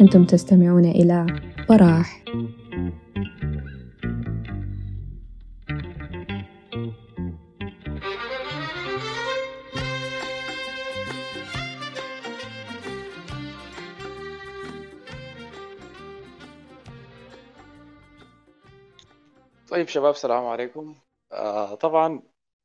أنتم تستمعون إلى براح. طيب شباب السلام عليكم. آه طبعا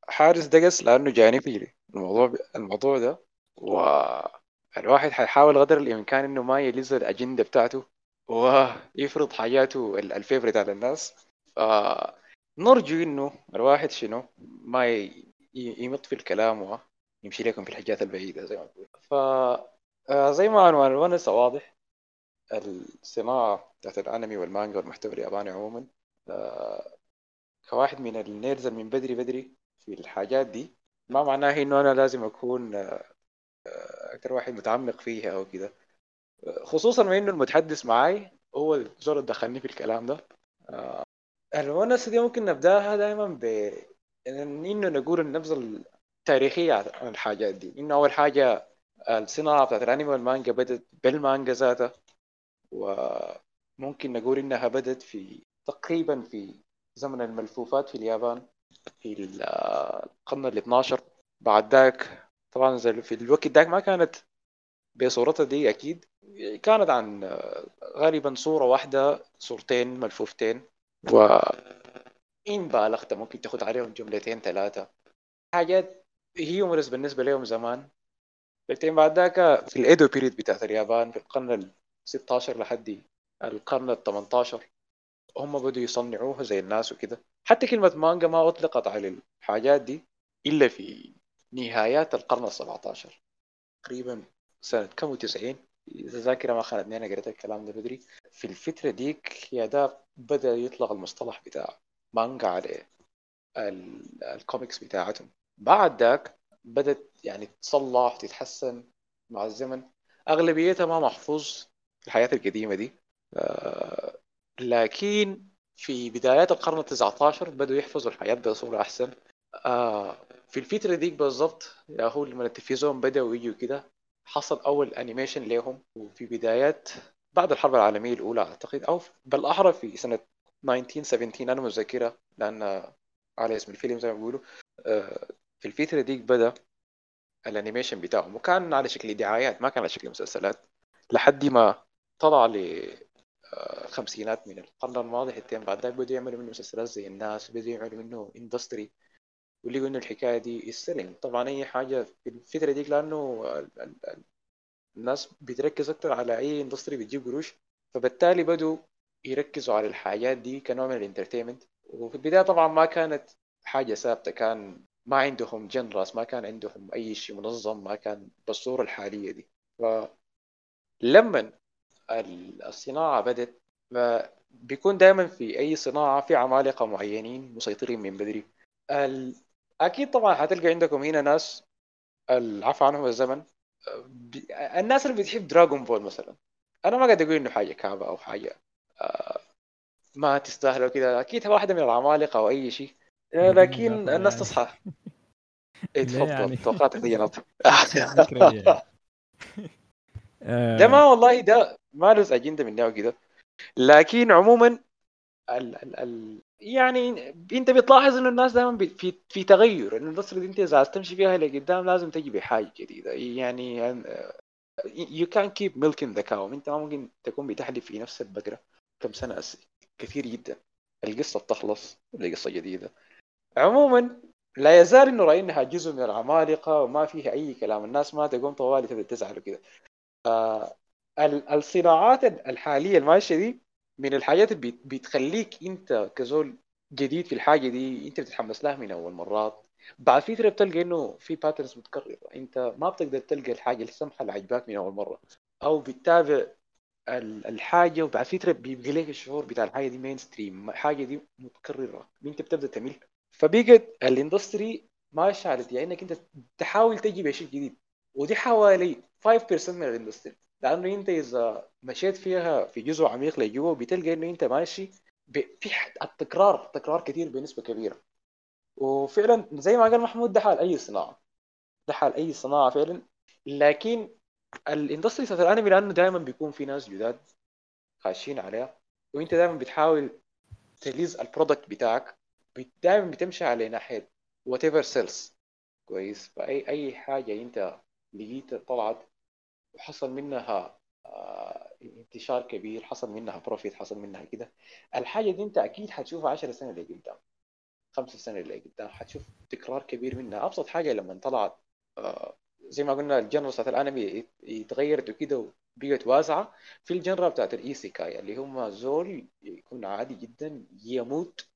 حارس دقس لأنه جاني في الموضوع الموضوع ده والواحد حيحاول قدر الإمكان إنه ما يلز الأجندة بتاعته ويفرض حاجاته ال- ال favorite على الناس. آه نرجو إنه الواحد شنو ما يمط في الكلام ويمشي لكم في الحاجات البعيدة زي ما بقول. ف آه، زي ما عنوان الونس واضح الصناعه بتاعت الأنمي والمانجا والمحتوى الياباني عموما آه، كواحد من ال nerds من بدري بدري في الحاجات دي ما معناه إنه أنا لازم أكون آه، آه، واحد متعمق فيها أو كده. خصوصا ما إنه المتحدث معاي هو اللي دخلني في الكلام ده. آه، الونس دي ممكن نبدأها دائما ب إنه نقول النبذة التاريخية عن الحاجات دي. إنه أول حاجة الصناعة بتاعت الانمي والمانجا بدأت بالمانجا ذاتها وممكن نقول إنها بدأت في تقريبا في زمن الملفوفات في اليابان في ال- القرن ال 12 بعد ذاك طبعا في الوقت ذاك ما كانت بصورتها دي أكيد. كانت عن غالبا صورة واحدة صورتين ملفوفتين. وإن بالغت ممكن تاخد عليهم جملتين ثلاثة. حاجات هيومرس بالنسبة لهم زمان. لكن بعد ذاك في الإيدو بيريد بتاعت اليابان في القرن ال 16 لحد القرن ال 18 هم بدوا يصنعوها زي الناس وكده. حتى كلمة مانجا ما أطلقت على الحاجات دي إلا في نهايات القرن ال 17 تقريبا سنة كم وتسعين. إذا ذاكرة ما خانتني أنا قريت الكلام ده بدري. في الفترة ديك يا ده بدأ يطلق المصطلح بتاع مانجا على ال- الكوميكس بتاعتهم. بعد ذاك بدأت يعني تصلح تتحسن مع الزمن. أغلبيتها ما محفوظ في الحياة القديمة دي. آه، لكن في بدايات القرن التسعة عشر بدأوا يحفظوا الحياة بصورة أحسن. آه في الفترة ديك بالضبط هو لما التلفزيون بدأوا يجوا كده حصل أول أنيميشن لهم وفي بدايات بعد الحرب العالمية الأولى أعتقد أو بالأحرى في سنة 1917 أنا متذكرة لأن على اسم الفيلم زي ما بيقولوا. آه في الفترة ديك بدأ ال animation بتاعهم وكان على شكل دعايات ما كان على شكل مسلسلات لحد ما طلع الخمسينات من القرن الماضي حتى بعد ذاك بدوا يعملوا منه مسلسلات زي الناس بدوا يعملوا منه industry ولقوا إنه الحكاية دي ال selling طبعا أي حاجة في الفترة ديك لأنه ال- ال- ال- الناس بتركز أكتر على أي industry بتجيب قروش. فبالتالي بدوا يركزوا على الحاجات دي كنوع من ال entertainment وفي البداية طبعا ما كانت حاجة ثابتة كان ما عندهم جنراس ما كان عندهم أي شيء منظم ما كان بالصورة الحالية دي. فلما ال- الصناعة بدت بيكون دائما في أي صناعة في عمالقة معينين مسيطرين من بدري. أكيد طبعا حتلقى عندكم هنا ناس العفو عنهم الزمن. الناس اللي بتحب دراغون بول مثلا أنا ما قاعد أقول إنه حاجة كعبة أو حاجة آه، ما تستاهل كده أكيد واحدة من العمالقة أو أي شيء آه، لكن الناس تصحى إيه، تفضل يعني؟ توقعتك دي يعني. ده ما والله ده ما له أجندة من نوع كده. لكن عموما ال ال ال يعني أنت بتلاحظ إنه الناس دائما في في تغير. الاندستري دي أنت إذا تمشي فيها لقدام لازم تجي بحاجة جديدة. يعني يو كان كيب ميلكين ذا كاو أنت ما ممكن تكون بتحلب في نفس البقره كم سنة. أس- كثير جدا. القصة بتخلص القصة جديدة. عموما لا يزال إنه رأينها جزء من العمالقة وما فيها أي كلام. الناس ما تقوم طوالي تبدا تزعل وكده آه الصناعات الحالية الماشيه دي من الحاجات اللي بت- بتخليك انت كزول جديد في الحاجة دي انت بتتحمس لها من أول مرات. بعد فتره بتلقى إنه في patterns متكرره انت ما بتقدر تلقى الحاجة السمحه اللي عجباك من أول مرة. أو بتتابع ال- الحاجة وبعد فتره بيبقى لك الشعور بتاع الحاجة دي mainstream الحاجة دي متكررة انت بتبدأ تمل فبقت ال industry ماشيه على يعني إنك انت تحاول تجي بشيء جديد. ودي حوالي 5% من ال industry لأنه أنت إذا مشيت فيها في جزء عميق لجوا بتلقى إنه أنت ماشي. في التكرار تكرار كثير بنسبة كبيرة. وفعلا زي ما قال محمود ده حال أي صناعة. ده حال أي صناعة فعلا. لكن ال industry بتاعت الأنمي لأنه دائما بيكون في ناس جداد خاشين عليها وأنت دائما بتحاول ت release ال product بتاعك دائما بتمشي على ناحية whatever sells كويس؟ فاي أي حاجة أنت لقيت طلعت وحصل منها آه، انتشار كبير حصل منها profit حصل منها كده. الحاجة دي انت أكيد حتشوفها 10 سنة اللي قدام خمس سنة اللي قدام حتشوف تكرار كبير منها. أبسط حاجة لما طلعت آه، زي ما قلنا ال genre بتاعت الأنمي اتغيرت وكده وبقت واسعة. في ال genre بتاعت ال isekai اللي هم زول يكون عادي جدا يموت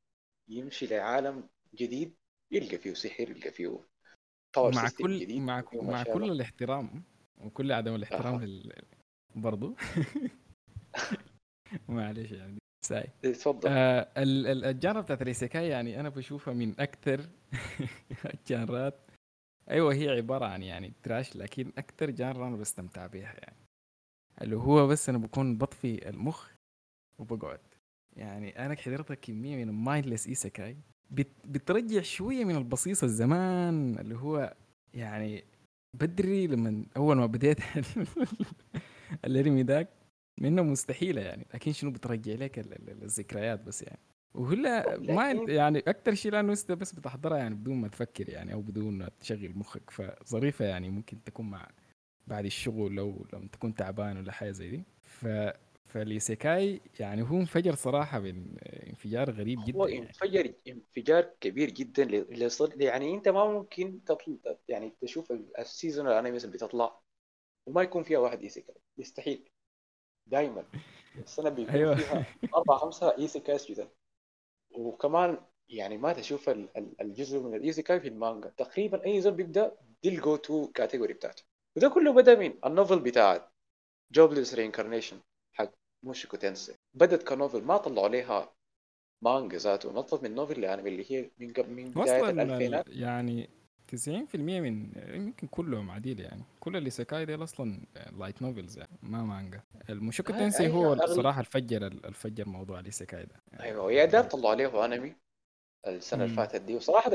يمشي لعالم جديد يلقى فيه سحر يلقى فيه power مع كل جديد مع مع كل. الاحترام. وكل عدم الاحترام أها. لل... برضو. معلش يعني ساي. تفضل. آه ال- ال- ال genre بتاعت ال isekai يعني أنا بشوفها من أكثر ال genre ات. أيوه هي عبارة عن يعني trash لكن أكثر genre أنا بستمتع بيها يعني. اللي هو بس أنا بكون بطفي المخ وبقعد. يعني أنا حضرت كمية من ال mindless isekai بت بترجع شوية من البصيص الزمان اللي هو يعني بدري لما أول ما بديت الأنمي ذاك منه مستحيلة يعني لكن شنو بترجع لك ال- ال- الذكريات بس يعني. وهلا ما يعني أكثر شيء لأنه انت بس بتحضرها يعني بدون ما تفكر يعني أو بدون ما تشغل مخك. فظريفة يعني ممكن تكون مع بعد الشغل لو لما تكون تعبان ولا حاجة زي دي. ف فال isekai يعني هو انفجر صراحة بانفجار غريب جدا هو يعني. انفجر انفجار كبير جدا ل- لصل يعني انت ما ممكن تطلع يعني تشوف ال- ال seasonal animes اللي بتطلع وما يكون فيها واحد isekai يستحيل. دائما السنة بيكون أيوة. فيها أربع خمسة isekais جدا. وكمان يعني ما تشوف ال- ال- الجزء من ال isekai في المانجا. تقريبا أي زول بيبدأ دي ال go-to category بتاعته. وده كله بدأ من ال novel بتاعت Jobless Reincarnation حق Mushoku Tensei بدت ك novel ما طلعوا عليها مانجا ذاته نطت من novel لأنمي اللي هي من قبل من بداية الألفينات. ال- يعني 90% من يمكن كلهم عديل يعني. كل ال isekai ديل أصلا light novels يعني ما مانجا. ال Mushoku آه، Tensei أيوة، هو أغلب- الصراحه اللي فجر اللي فجر موضوع ال isekai ده. أيوه يا داب طلعوا عليه أنمي السنة اللي. فاتت دي. وصراحة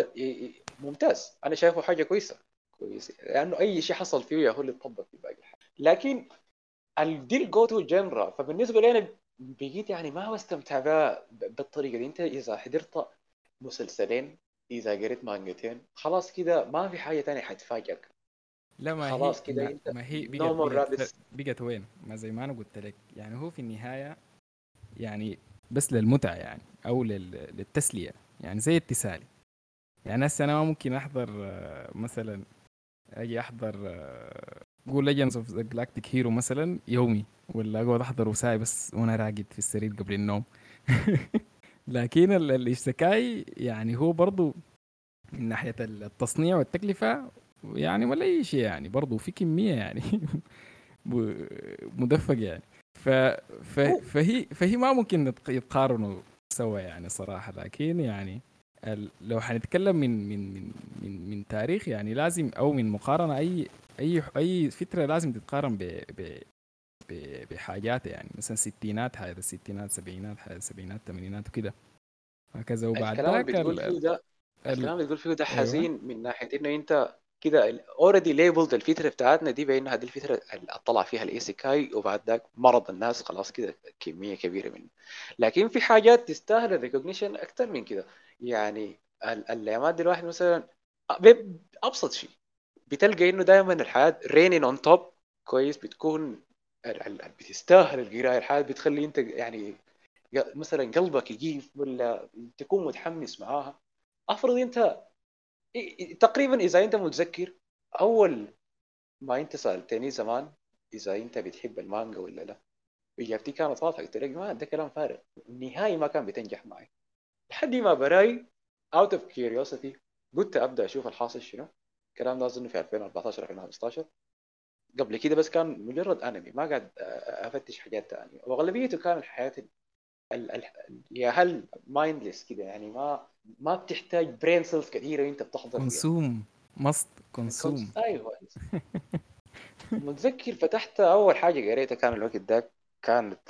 ممتاز. أنا شايفه حاجة كويسة. كويس. لأنه أي شيء حصل فيه يا هو اللي طبق في باقي الحاجة. لكن دي الجو تو جنرا فبالنسبة لي أنا بقيت يعني ما بستمتع بها بالطريقة دي. أنت إذا حضرت مسلسلين إذا قريت مانجتين خلاص كده ما في حاجة تانية حتفاجئك. لا ما خلاص هي كده ما, أنت ما هي بقت, وين؟ ما زي ما أنا قلت لك. يعني هو في النهاية يعني بس للمتعة يعني أو لل, للتسلية. يعني زي التسالي. يعني هسه أنا ممكن أحضر آه، مثلا أجي أحضر قول Legends of the Galactic Hero مثلا يومي ولا أقعد احضره ساعه بس وأنا راقد في السرير قبل النوم لكن ال- ال isekai يعني هو برضو من ناحية التصنيع والتكلفة يعني ولا أي شيء يعني برضو في كمية يعني مدفق يعني ف... ف... فهي فهي ما ممكن يتقارنوا سوا يعني صراحة لكن يعني. لو حنتكلم من من من من, من تاريخ يعني لازم أو من مقارنة اي أي أي فتره لازم تتقارن ب... ب... بحاجات يعني مثلا ستينات حاجة الستينات سبعينات حاجة السبعينات ثمانينات وكده. هكذا. وبعد الكلام ذاك اللي بتقول فيه ده ال- الكلام اللي بتقول فيه ده أيوة. حزين من ناحية إنه أنت كده already labeled الفترة بتاعتنا دي بانها دي الفترة اللي طلع فيها ال isekai وبعد ذاك مرض الناس خلاص كده كمية كبيرة منه لكن في حاجات تستاهل ال recognition أكثر من كده. يعني ال- الأيامات الواحد مثلا أبسط شيء. بتلقى إنه دائما الحياة remaining on top كويس بتكون بتستاهل القرايه الحياة بتخلي أنت يعني مثلا قلبك يجيف ولا تكون متحمس معاها. أفرض أنت تقريبا إذا أنت متذكر أول ما أنت سألتني زمان إذا أنت بتحب المانجا ولا لا إجابتي كانت واضحة. قلت لك ما ده كلام فارغ. نهائي ما كان بتنجح معي. لحد ما براي out of curiosity قلت أبدأ أشوف الحاصل شنو. الكلام ده أظن في 2014 2015 قبل كده بس كان مجرد انمي ما قاعد أفتش حاجات ثانية وأغلبيته كان الحياة ال ال يا هل mindless كده يعني ما ما بتحتاج brain cells كثيرة وأنت بتحضر consume must consume. أيوه. متذكر فتحت أول حاجة قريتها كان الوقت ده كانت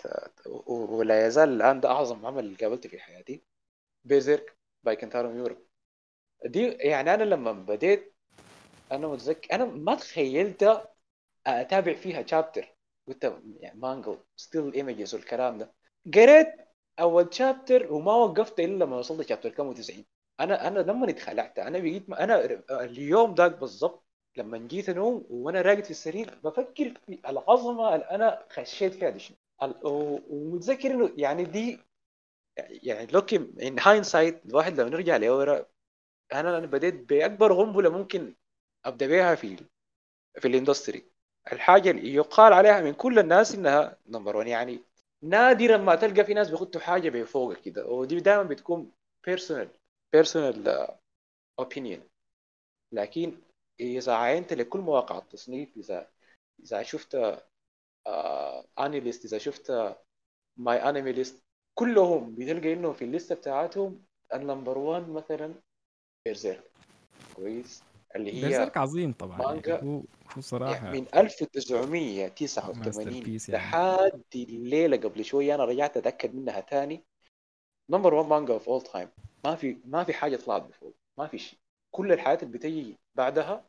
ولا يزال الآن ده أعظم عمل قابلته في حياتي. Berserk by Kentaro Miura دي يعني أنا لما بديت أنا متذكر أنا ما تخيلت أتابع فيها chapter قلت يعني مانجا still images والكلام ده. قريت أول chapter وما وقفت إلا لما وصلت chapter كم 90 أنا أنا لما اتخلعت أنا بقيت أنا اليوم ذاك بالضبط لما جيت أنوم وأنا راقد في السرير بفكر في العظمة اللي أنا خشيت فيها دي شنو. ومتذكر إنه يعني دي يعني looking behind الواحد لما نرجع لورا أنا أنا بديت بأكبر غنبلة ممكن أبدأ بيها في في ال industry الحاجة اللي يقال عليها من كل الناس إنها number 1 يعني نادرا ما تلقى في ناس بيخطوا حاجة بفوق كده. ودي دائما بتكون personal personal opinion لكن إذا عاينت لكل مواقع التصنيف إذا إذا شفت اني إذا شفت My Anime List كلهم بتلقى إنه في ال list بتاعتهم ال number 1 مثلا بيرزيرك كويس؟ اللي هي بيرزيرك عظيم طبعا مانجا يعني هو هو صراحة يعني من 1989 يعني. لحد الليلة قبل شوية أنا رجعت أتأكد منها ثاني number 1 مانجا of all time ما في ما في حاجة طلعت بفوق. ما في شيء. كل الحاجات اللي بتجي بعدها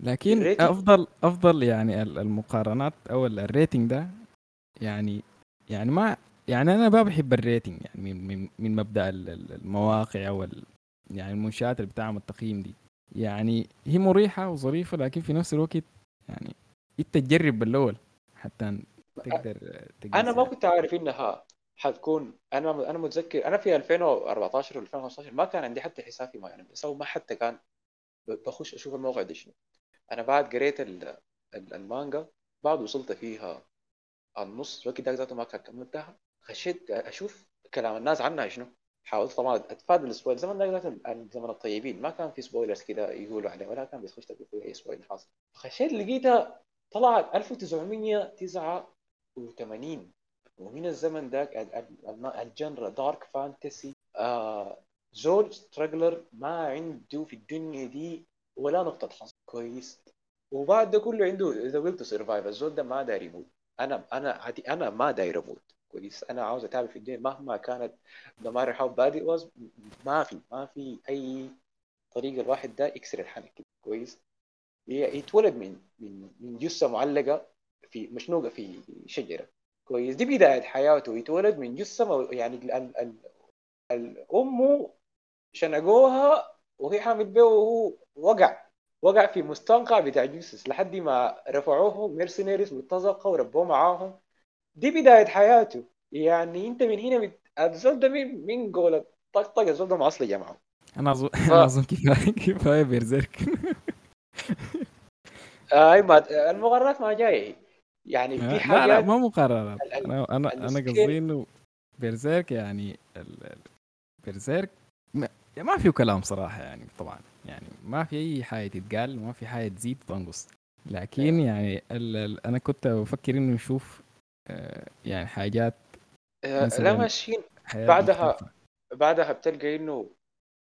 لكن ال rating. افضل أفضل يعني المقارنات أو ال rating ده يعني يعني ما يعني أنا ما بحب ال rating يعني من من مبدأ المواقع أو يعني المنشآت اللي بتعمل التقييم دي. يعني هي مريحة وظريفة لكن في نفس الوقت يعني إنت تجرب بالأول حتى تقدر أنا ما كنت عارف إنها حتكون أنا أنا متذكر أنا في 2014 و 2015 ما كان عندي حتى حساب في MAL يعني بس ما حتى كان بخش أشوف الموقع ده شنو. أنا بعد قريت المانجا بعد وصلت فيها النص وقت ذاك ذاته ما كملتها. خشيت أشوف كلام الناس عنها شنو. حاولت طبعا أتفادى ال spoil زمن ذاك زمن الطيبين. ما كان في spoilers كذا يقولوا عليه ولا كان بيخش في أي spoil حاصل. خشيت لقيتها طلعت 1989 ومن الزمن ذاك ال genre dark fantasy زول struggler ما عنده في الدنيا دي ولا نقطة حظ كويس. وبعد ده كله عنده the will to survive الزول ده ما داير يموت. أنا أنا عادي أنا ما داير أموت. كويس. أنا عاوز أتابع في الدنيا مهما كانت how bad it was ما في ما في أي طريقه الواحد ده يكسر الحنك كويس؟ يتولد من من من جثة معلقة في مشنوقة في شجرة كويس؟ دي بداية حياته يتولد من جثة يعني ال ال ال الأم شنقوها وهي حامل به وهو وقع وقع في مستنقع بتاع جثث لحد ما رفعوه ميرسينيريز مرتزقه وربوه معاهم. دي بداية حياته. يعني انت من هنا بت... الزول ده من من قولة طقطق الزول ده معصلي معه أنا اظن ف... أنا أظن كفايه كفايه بيرزيرك. أي ما المقارنات ما جاية. يعني في حاجات لا لا ما مقارنات أنا أنا أنا قصدي إنه بيرزيرك يعني ال... بيرزيرك ما... ما فيه كلام صراحة يعني طبعا. يعني ما في أي حاجة تتقال وما في حاجة تزيد تنقص. لكن يعني ال... ال... أنا كنت بفكر إنه نشوف آه يعني حاجات آه لا ماشيين بعدها مختلفة. بعدها بتلقى إنه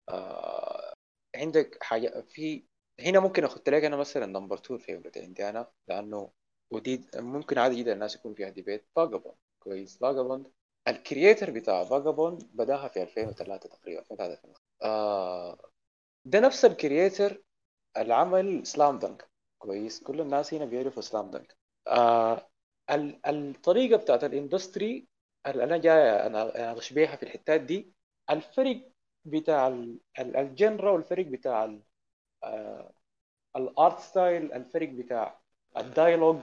آه عندك حاجة في هنا ممكن اخذت لك أنا مثلا number 2 favorite عندي أنا لأنه ودي ممكن عادي جدا الناس يكون فيها debate فاجابوند كويس. فاجابوند ال creator بتاع فاجابوند بداها في 2003 تقريبا 2003 آه ده نفس ال creator العمل سلام دنك كويس. كل الناس هنا بيعرفوا سلام دنك آه الطريقة بتاعت ال industry اللي أنا جاي أنا بيها في الحتات دي. الفرق بتاع ال genre والفرق بتاع ال art style الفرق بتاع ال dialogue.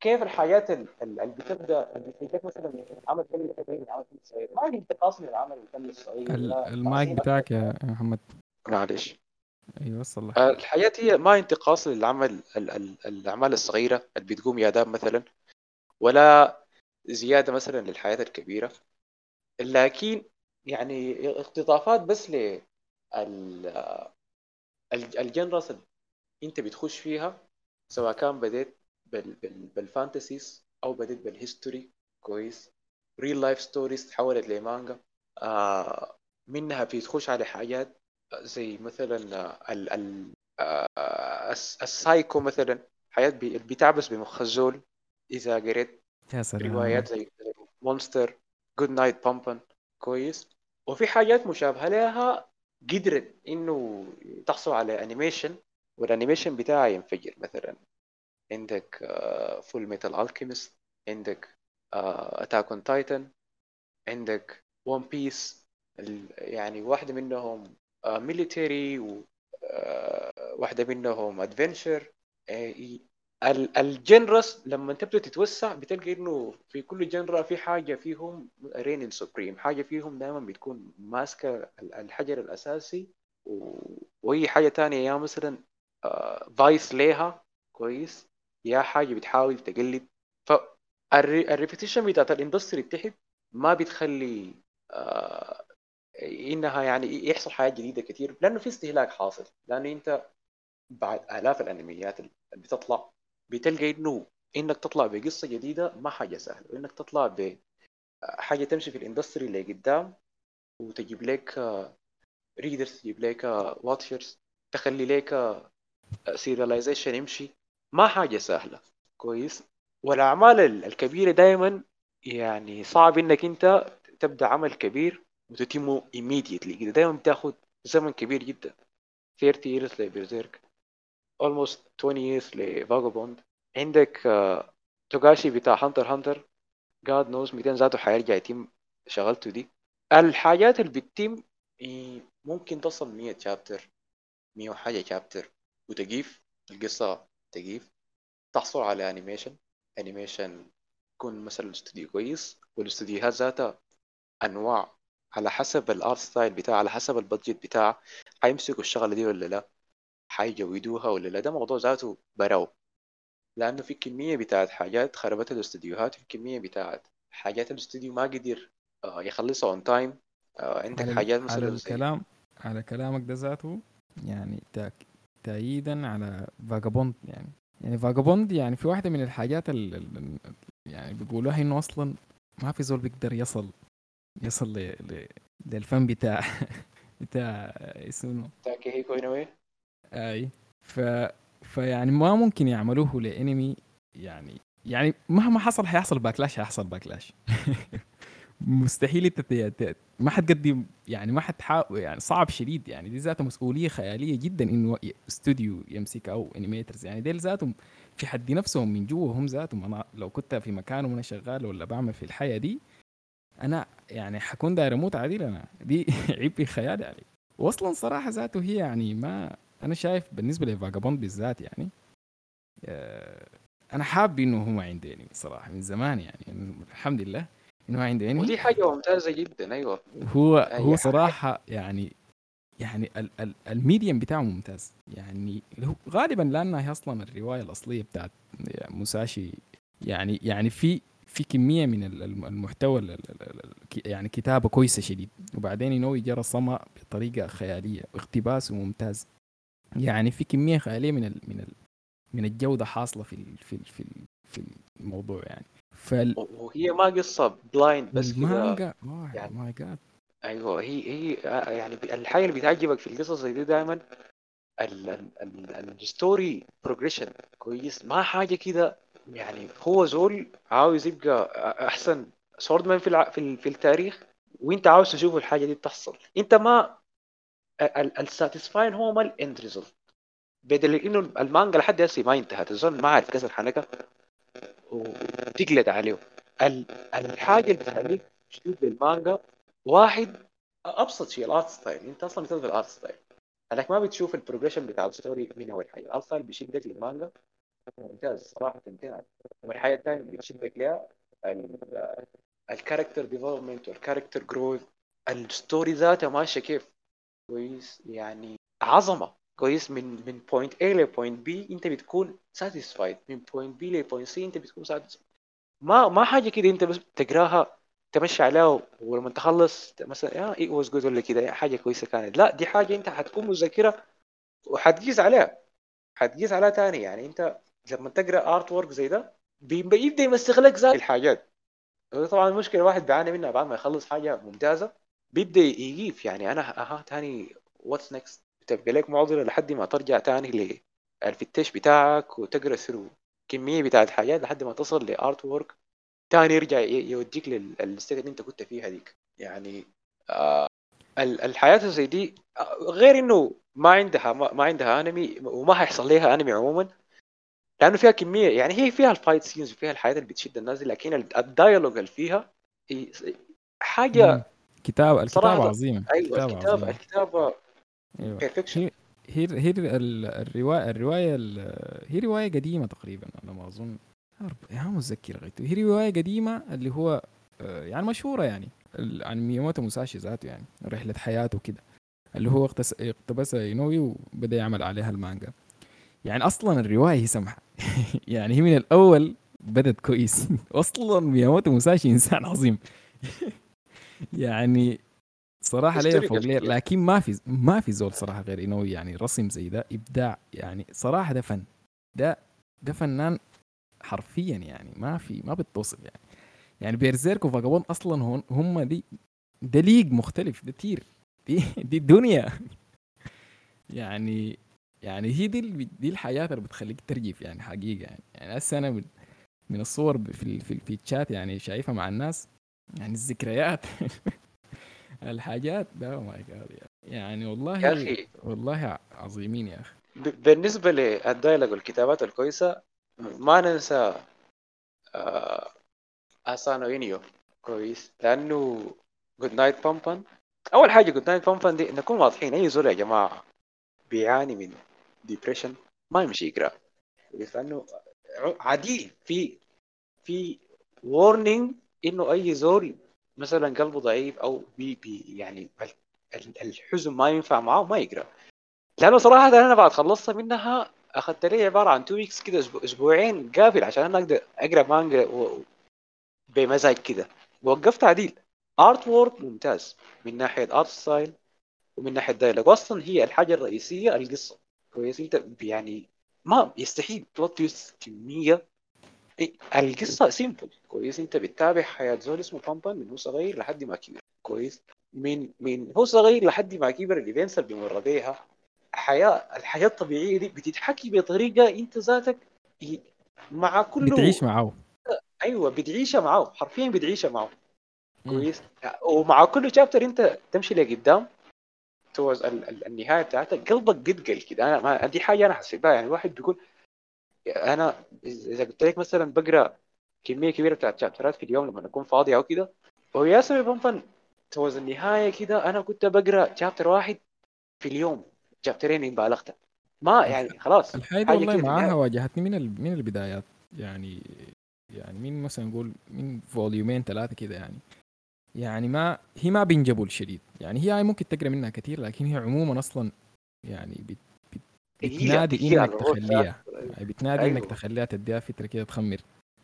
كيف الحاجات اللي بتبدأ اللي بتجيك مثلا عمل فيلم عمل فيلم صغير ما في انتقاص من العمل الفني الصغير المايك بتاعك يا محمد معلش. أيوه وصل الحياة هي ما انتقاص للعمل الأعمال الصغيرة اللي بتقوم دام مثلا ولا زيادة مثلا للحياة الكبيرة. لكن يعني اقتطافات بس ل الجنرس انت بتخش فيها سواء كان بديت بالفانتسيز أو بديت بالهيستوري كويس. real life stories تحولت لمانجا. آه منها بتخش على حاجات زي مثلا ال ال آه، السايكو مثلا حاجات بتعبث بمخ الزول إذا قريت يا سلام. روايات زي مونستر Good Night Punpun كويس. وفي حاجات مشابهة لها قدرت إنه تحصل على animation وال animation بتاعها ينفجر مثلا. عندك Fullmetal Alchemist عندك Attack on Titan عندك One Piece يعني واحدة منهم military وواحده منهم adventure ال genres لما تبدا تتوسع بتلقى انه في كل genre في حاجة فيهم reign supreme حاجة فيهم دائما بتكون ماسكة الحجر الأساسي واي حاجة تانية يا مثلا فايس ليها كويس. يا حاجة بتحاول تقلد. فالريبيتيشن بتاعت الاندستري تحت ما بتخلي آه إنها يعني يحصل حاجات جديدة كثير لأنه في استهلاك حاصل. لأنه أنت بعد آلاف الأنميات اللي بتطلع بتلقى إنه إنك تطلع بقصة جديدة ما حاجة سهلة. وانك تطلع بحاجه تمشي في الإندستري اللي قدام وتجيب لك readers تجيب لك watchers تخلي لك serialization يمشي. ما حاجة سهلة. كويس؟ والأعمال الكبيرة دائما يعني صعب إنك أنت تبدأ عمل كبير وتتمه immediately. كده دائما بتاخد زمن كبير جدا 30 years لبرزيرك almost 20 years لفاغوبوند عندك توغاشي بتاع هانتر هانتر God knows 200 ذاته حيرجع يتم شغلته دي. الحاجات اللي بتتم ممكن تصل 100 chapter 100 وحاجة chapter وتقيف القصة تقيف تحصل على animation animation يكون مثلا استوديو كويس وال studioهات ذاتها أنواع على حسب ال art style بتاعه على حسب ال budget بتاعه حيمسكوا الشغلة دي ولا لا؟ حيجودوها ولا لا؟ ده موضوع ذاته براو. لأنه في كمية بتاعت حاجات خربت ال studioهات في كمية بتاعت حاجات الاستوديو ما قدر يخلصها on time عندك حاجات مثلا على الكلام على كلامك ده ذاته يعني تأك تأييدا على فاجابوند يعني. يعني فاجابوند يعني في واحدة من الحاجات اللي يعني بيقولوها إنه أصلا ما في زول بيقدر يصل يصل ل... ل... للفن بتاع بتاع اسمه تاكيهيكو انوي أي. ف فيعني ما ممكن يعملوه لانمي يعني يعني مهما حصل حيحصل backlash حيحصل backlash مستحيل انت ما حتقدم يعني ما حتحاول يعني صعب شديد يعني دي ذاتها مسؤولية خيالية جدا انه استوديو يمسك أو animators يعني ديل ذاتهم في حد نفسهم من جوا هم ذاتهم. أنا لو كنت في مكانهم وأنا شغال ولا بعمل في الحياة دي أنا يعني حكون داير أموت عادي أنا دي عيب في خيالي علي واصلا صراحة ذاته هي يعني ما أنا شايف بالنسبة لفاجابوند بالذات يعني آه، أنا حاب إنه هو عندي صراحة من زمان يعني الحمد لله إنه عندي ودي حاجة ممتازة جدا أيوه هو أي هو. صراحة يعني يعني ال ال الميديم بتاعه ممتاز يعني غالبا لانها هي أصلا الرواية الأصلية بتاعت موساشي يعني يعني في في كمية من ال- الم- المحتوى ال- ال- ال- ال- يعني كتابة كويسة شديد. وبعدين إنه جرى صمع بطريقة خيالية واقتباس ممتاز. يعني في كمية خيالية من ال من ال من الجودة حاصلة في ال في ال في, ال في الموضوع يعني. فال وهي ما قصة blind بس والمانجا يعني- my God أيوه هي هي آه، يعني الحاجة اللي بتعجبك في القصص دي دائما ال story progression كويس. ما حاجة كده يعني هو زول عاوز يبقى أحسن swordsman في الع... في. في التاريخ وإنت عاوز تشوف الحاجة دي بتحصل. إنت ما ال satisfying هو ما ال end result بدل إنه المانجا لحد هسه ما انتهت. الزول ما عارف كسر حنكة وتقلد عليه. ال... الحاجة اللي بتخليك تشوف المانجا واحد أبسط شيء ال art style إنت أصلا بتلغي ال art style انك ما بتشوف ال progression بتاع ال story من أول حاجة. ال art style بيشدك للمانجا. ممتاز صراحة انتهى والحاجة الثانية اللي بتشدك لها ال character development وال character growth ال story ذاتها ماشية كيف؟ كويس يعني عظمة. كويس من من point A ل point B أنت بتكون satisfied من point B ل point C أنت بتكون satisfied ما ما حاجة كده أنت بس تقراها تمشي عليها ولما تخلص مثلا yeah it was good ولا كده حاجة كويسة كانت. لا دي حاجة أنت حتكون مذكره وحتقيس عليها. حتقيس عليها تاني. يعني أنت لما تقرأ art work زي ده بيبدأ يبدأ يمسخ لك ذات الحاجات. طبعا المشكلة الواحد بيعاني منها بعد ما يخلص حاجة ممتازة بيبدأ يجيف يعني أنا أها تاني what's next بتبقى لك معضلة لحد ما ترجع تاني لل fetish بتاعك وتقرأ through كمية بتاعت حاجات لحد ما تصل ل art work تاني يرجع يوديك لل state اللي أنت كنت فيها ديك. يعني آه ال- الحياة زي دي غير إنه ما عندها ما ما عندها انمي وما حيحصل لها انمي عموما لأنه فيها كمية يعني هي فيها ال fight scenes وفيها الحياة اللي بتشد الناس لكن ال- ال dialogue اللي فيها هي حاجة. كتاب صراحة الكتابة عظيمة. أيوه الكتابة الكتابة أيوه. perfection هي هي هي ال- الرواية الرواية ال- هي رواية قديمة تقريبا على ما أرب- يا متذكر غيته هي رواية قديمة اللي هو آه، يعني مشهورة يعني عن مياموتو موساشي ذاته يعني رحلة حياته كده اللي هو اقتس- اقتبس اينوي وبدأ يعمل عليها المانجا. يعني أصلا الرواية هي سمحة. يعني هي من الأول بدت كويس. أصلا مياموتو موساشي إنسان عظيم. يعني صراحة ليه فوق ليه كتير. لكن ما في ما في زول صراحة غير إنوي يعني رسم زي ده إبداع. يعني صراحة ده فن. ده ده فنان حرفيا يعني ما في ما بتوصف يعني. يعني بيرزيرك وفاجابوند أصلا هون هم دي ده league مختلف ده tier دي دي الدنيا. يعني يعني هي دي دي الحياة اللي بتخليك ترجف يعني حقيقة يعني. يعني هسه أنا من, الصور في في, في الشات يعني شايفها مع الناس يعني الذكريات الحاجات ده my God يعني. والله يا أخي والله عظيمين يا أخي. بالنسبة لل dialogue والكتابات الكويسة ما ننسى آه اسانو اينيو كويس. لأنه Goodnight Punpun أول حاجة Goodnight Punpun دي نكون واضحين أي زول يا جماعة بيعاني من depression ما يمشي يقرأ. لأنه عديل. في في warning إنه أي زول مثلا قلبه ضعيف أو بي بي يعني ال- ال- الحزن ما ينفع معاه ما يقرأ. لأنه صراحة أنا بعد خلصت منها أخذت لي عبارة عن two weeks كده أسبوعين قافل عشان أنا أقدر أقرأ مانجا و- بمزاج كده. وقفت عديل. art work ممتاز. من ناحية art style ومن ناحية dialogue أصلا هي الحاجة الرئيسية القصة. كويس انت يعني ما يستحيل plot twist كمية. إيه، القصة simple كويس أنت بتتابع حياة زول اسمه Punpun من هو صغير لحد ما كبر. كويس. من من هو صغير لحد ما كبر الايفنتس اللي بيمر بيها. حياة الحياة الطبيعية دي بتتحكي بطريقة أنت ذاتك مع كل بتعيش معاه أيوه بتعيشها معاه حرفيا بتعيشها معاه مم. كويس. ومع كل شابتر أنت تمشي لقدام. توز ال- ال- النهاية بتاعتك قلبك قد كده. أنا ما دي حاجة أنا حسيت بها يعني واحد بيقول أنا إذا قلت لك مثلا بقرأ كمية كبيرة بتاعت شابترات في اليوم لما أكون فاضي أو كده ويا سبب بنفن توز النهاية كده أنا كنت بقرأ شابتر واحد في اليوم شابترين إن بالغت ما يعني خلاص. حاجة والله معاها. واجهتني من ال- من البدايات. يعني يعني من مثلا نقول من فوليومين ثلاثة كده يعني. يعني ما هي ما بينجبوا الشديد. يعني هي ممكن تقرأ منها كثير لكن هي عموما أصلا يعني بت بت هي- بتنادي إنك تخليها. يعني بتنادي إنك أيوة. تخليها تديها فترة كده تخمر.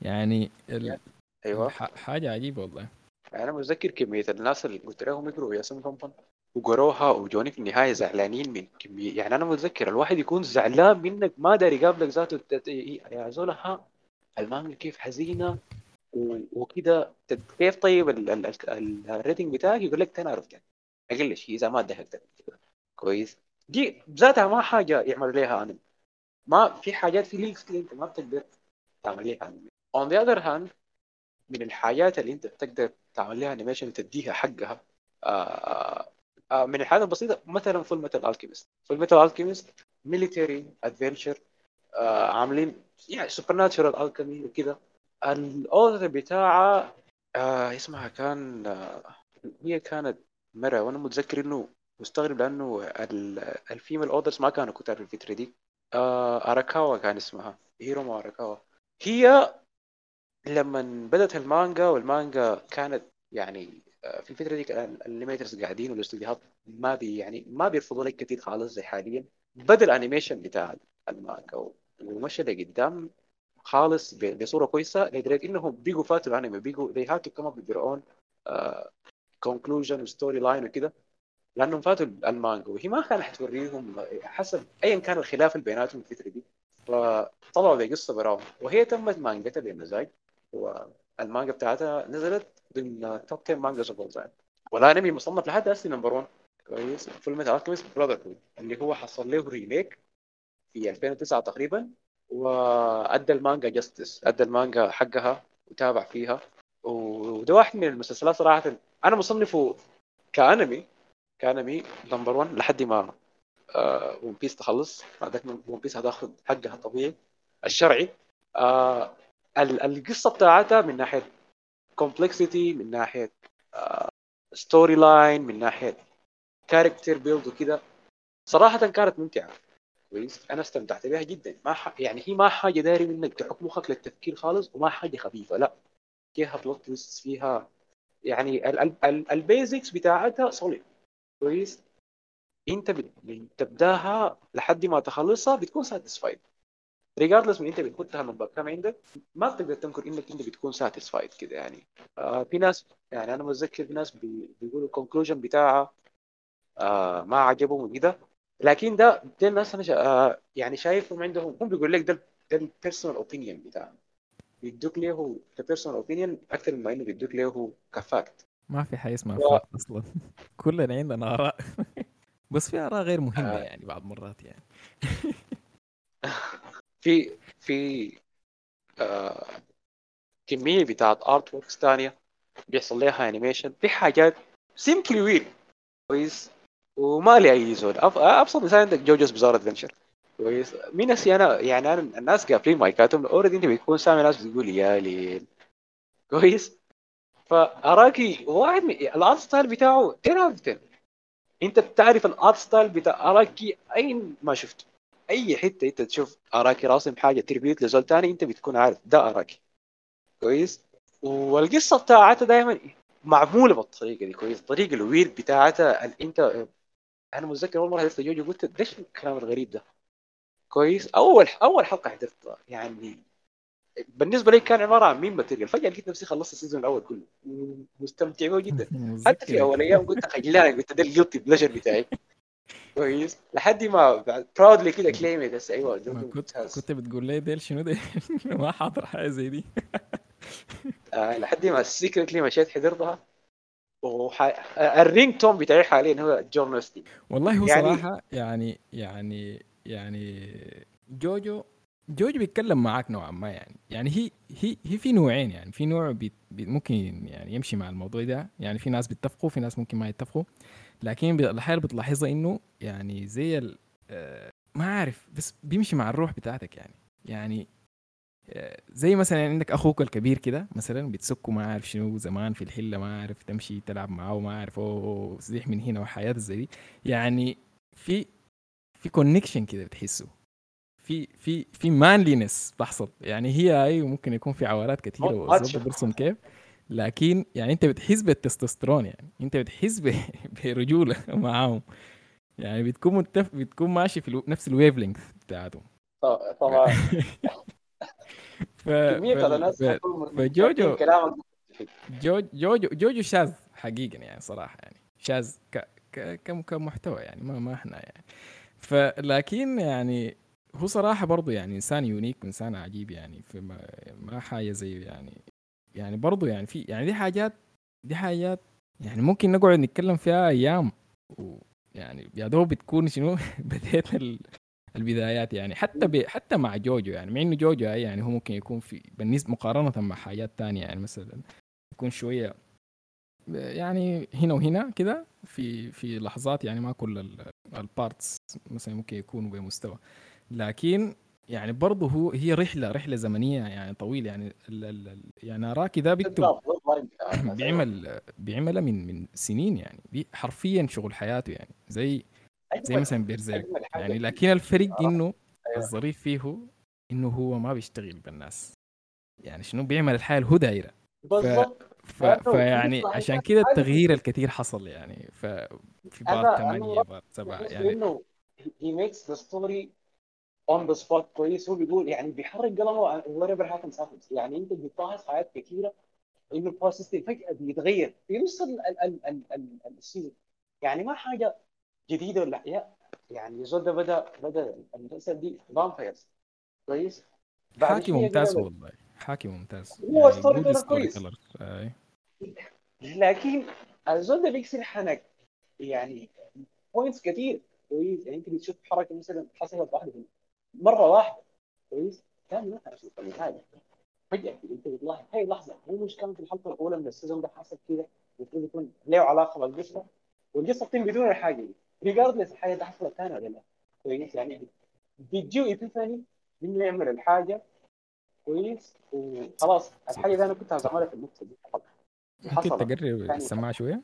يعني ال- أيوه. الح- حاجة عجيبة والله. أنا متذكر كمية الناس اللي قلت لهم يقروا ياسين Punpun وقروها وجوني في النهاية زعلانين من كمية. يعني أنا متذكر الواحد يكون زعلان منك ما داري يقابلك ذاته يا زول ها المانجا كيف حزينة. وكده كيف طيب ال- ال- ال- ال rating بتاعك؟ يقول لك 10 out 10 أقل شيء إذا ما كده. كويس. دي ذاتها ما حاجة يعمل لها انمي ما في حاجات في لينكس أنت ما بتقدر تعمل لها انمي on the other hand من الحاجات اللي أنت بتقدر تعمل لها animation وتديها حقها آه آه من الحاجات البسيطة مثلا Fullmetal Alchemist Fullmetal Alchemist military adventure عاملين يعني supernatural alchemy وكذا ال author بتاعها آه اسمها كان آه هي كانت مرة وأنا متذكر إنه مستغرب لأنه ال- ال female authors ما كانوا كتار في الفترة دي. آه أراكاوا كان اسمها هيرومو أراكاوا. هي لما بدأت المانجا والمانجا كانت يعني آه، في الفترة دي ال animators قاعدين والاستوديوهات ما بي يعني ما بيرفضوا لك كثير خالص زي حاليا. بدأ ال animation بتاع المانجا ومشى لقدام خالص ب- بصورة كويسة. لدرجة إنهم بيجوا فاتوا الانمي بيجوا they had to come up with their own uh, conclusion و story line وكده. لأنهم فاتوا المانجا وهي ما كانت حتوريهم حسب ايا كان الخلاف اللي بيناتهم الفترة دي. فطلعوا بقصة براهم. وهي تمت مانجتها بمزاج والمانجا بتاعتها نزلت ضمن top 10 mangas of all time والانمي مصنف لحد هسه number 1 كويس. Fullmetal Alchemist Brotherhood اللي هو حصل له remake في 2009 تقريبا. وأدى المانجا justice أدى المانجا حقها وتابع فيها. وده واحد من المسلسلات صراحة أنا مصنفه كأنمي كأنمي number 1 لحد ما آه ون بيس تخلص. بعدك ون بيس هتاخذ حقها طبيعي. الشرعي آه ال- القصة بتاعتها من ناحية complexity من ناحية story line من ناحية character build وكده صراحة كانت ممتعة. كويس. أنا استمتعت بها جدا. ما ح... يعني هي ما حاجة داري منك تحط مخك للتفكير خالص وما حاجة خفيفة لا. فيها plot twist فيها يعني ال- ال- ال- ال basics بتاعتها solid كويس. أنت بت- بتبدأها لحد ما تخلصها بتكون satisfied regardless من أنت بتحطها من كم عندك ما بتقدر تنكر إنك أنت بتكون satisfied كده يعني. آه في ناس يعني أنا متذكر في ناس بي- بيقولوا ال conclusion بتاعها آه ما عجبهم وكده. لكن ده ده الناس أنا شا... آه يعني شايفهم عندهم هم بيقول لك ده ده ال personal opinion بتاعهم بيدوك له ك personal opinion أكثر مما إنه بيدوك له ك fact ما في حاجة اسمها و- fact أصلا. كلنا عندنا آراء. بس في آراء غير مهمة آه. يعني بعض مرات يعني. في في آه كمية بتاعت art works ثانية بيحصل لها animation في حاجات simply weird كويس وما لي أي زول أبسط مثال عندك JoJo's Bizarre Adventure كويس. مين نسي؟ أنا يعني أنا الناس قافلين مايكاتهم. أوريدي أنت بتكون سامع ناس بتقول يا ليل. كويس. فأراكي واحد من الأرت ستايل بتاعه 10 اوت 10 أنت بتعرف الأرت ستايل بتاع أراكي أين ما شفته أي حتة أنت تشوف أراكي راسم حاجة تربيت لزول تاني أنت بتكون عارف. ده أراكي. كويس. والقصة بتاعتها دائما معمولة بالطريقة دي. كويس. الطريقة الوير بتاعتها أنت أنا متذكر أول مرة حضرت جوجو قلت ليش الكلام الغريب ده؟ كويس. أول أول حلقة حضرتها يعني بالنسبة لي كان عبارة عن meme material. فجأة لقيت نفسي خلصت ال season الأول كله. مستمتع به جدا. حتى في أول أيام قلت خجلان قلت ده ال guilty pleasure بتاعي. كويس. لحد ما بعد proudly كده claim بس أيوه كنت كنت بتقول لي ديل شنو ده ما حاضر حاجة زي دي. آه لحد ما secretly مشيت حضرتها. الرينج تون بتاعي حاليا هو جورنستي والله هو يعني- صراحة يعني يعني يعني جوجو جوجو بيتكلم معاك نوعا ما يعني. يعني هي هي هي في نوعين يعني. في نوع بي بي ممكن يعني يمشي مع الموضوع ده. يعني في ناس بيتفقوا في ناس ممكن ما يتفقوا. لكن الحاجة اللي بتلاحظها إنه يعني زي ال آه، ما عارف بس بيمشي مع الروح بتاعتك يعني. يعني زي مثلا يعني عندك أخوك الكبير كده مثلا بتسكه ما عارف شنو زمان في الحلة ما عارف تمشي تلعب معاه وما عارف أوه زيح من هنا وحياة زي دي. يعني في في connection كده بتحسه. في في في manliness بتحصل يعني هي أيوه ممكن يكون في عوارات كثيره تشوف. برسم كيف. لكن يعني أنت بتحس بالتستوستيرون يعني. أنت بتحس برجولة معاهم. يعني بتكون متف... بتكون ماشي في ألو... نفس ال wavelength بتاعتهم. طبعا. ف... ف... فجوجو جوجو جوجو جوجو شاذ حقيقة يعني صراحة يعني شاذ ك... ك... كم كمحتوى يعني ما ما إحنا يعني فلكن يعني هو صراحة برضو يعني إنسان unique إنسان عجيب يعني في ما, ما حاجة زي يعني يعني برضو يعني في يعني دي حاجات دي حاجات يعني ممكن نقعد نتكلم فيها أيام ويعني يا دوب بتكون شنو بديت ال... البدايات يعني حتى ب... حتى مع جوجو يعني مع إنه جوجو يعني هو ممكن يكون في بالنسبة مقارنة مع حاجات تانية يعني مثلا يكون شوية يعني هنا وهنا كده في في لحظات يعني ما كل البارتس مثلا ممكن يكونوا بمستوى. لكن يعني برضه هو هي رحلة رحلة زمنية يعني طويلة يعني ال ال يعني أراكي ده بيكتب بيعمل بيعملها من من سنين يعني حرفيا شغل حياته يعني زي زي مثلا بيرزيرك يعني لكن الفرق إنه الظريف فيه هو إنه هو ما بيشتغل بالناس. يعني شنو؟ بيعمل الحياة اللي هو دايرة. بالضبط. ف... فيعني عشان كده التغيير الكثير حصل يعني. ف في part 8 part 7 يعني. إنه he makes the story on the spot كويس. هو بيقول يعني بيحرك قلمه whatever happens happens. يعني أنت بتلاحظ حاجات كثيرة إنه ال power system فجأة بيتغير. في نص ال ال ال ال ال ال season يعني ما حاجة جديدة ولا يا يعني زول ده بدا بدأ المسلسل دي Vampires كويس؟ حاكي ممتاز والله. حاكي ممتاز. هو يعني teller كويس. لكن الزول ده بيكسر حنك. يعني points كثير كويس. يعني انت بتشوف حركة مثلا حصلت واحدة مرة واحدة. كويس. ثاني ما أشوف النهايه فجأة انت بتلاحظ. هي لحظة. هو مش كان في الحلقة الأولى من ال season ده حصل كده. المفروض يكون له علاقة بالقصة. والقصة بتتم بدون الحاجة دي regardless الحاجة دي حصلت ثاني ولا لا. كويس؟ يعني بيجيو epiphany انه يعمل الحاجة؟ كويس؟ وخلاص الحاجة دي أنا كنت عايز اعملها في النقطة دي. فقط ممكن حصلت. تقرب السماعة شوية؟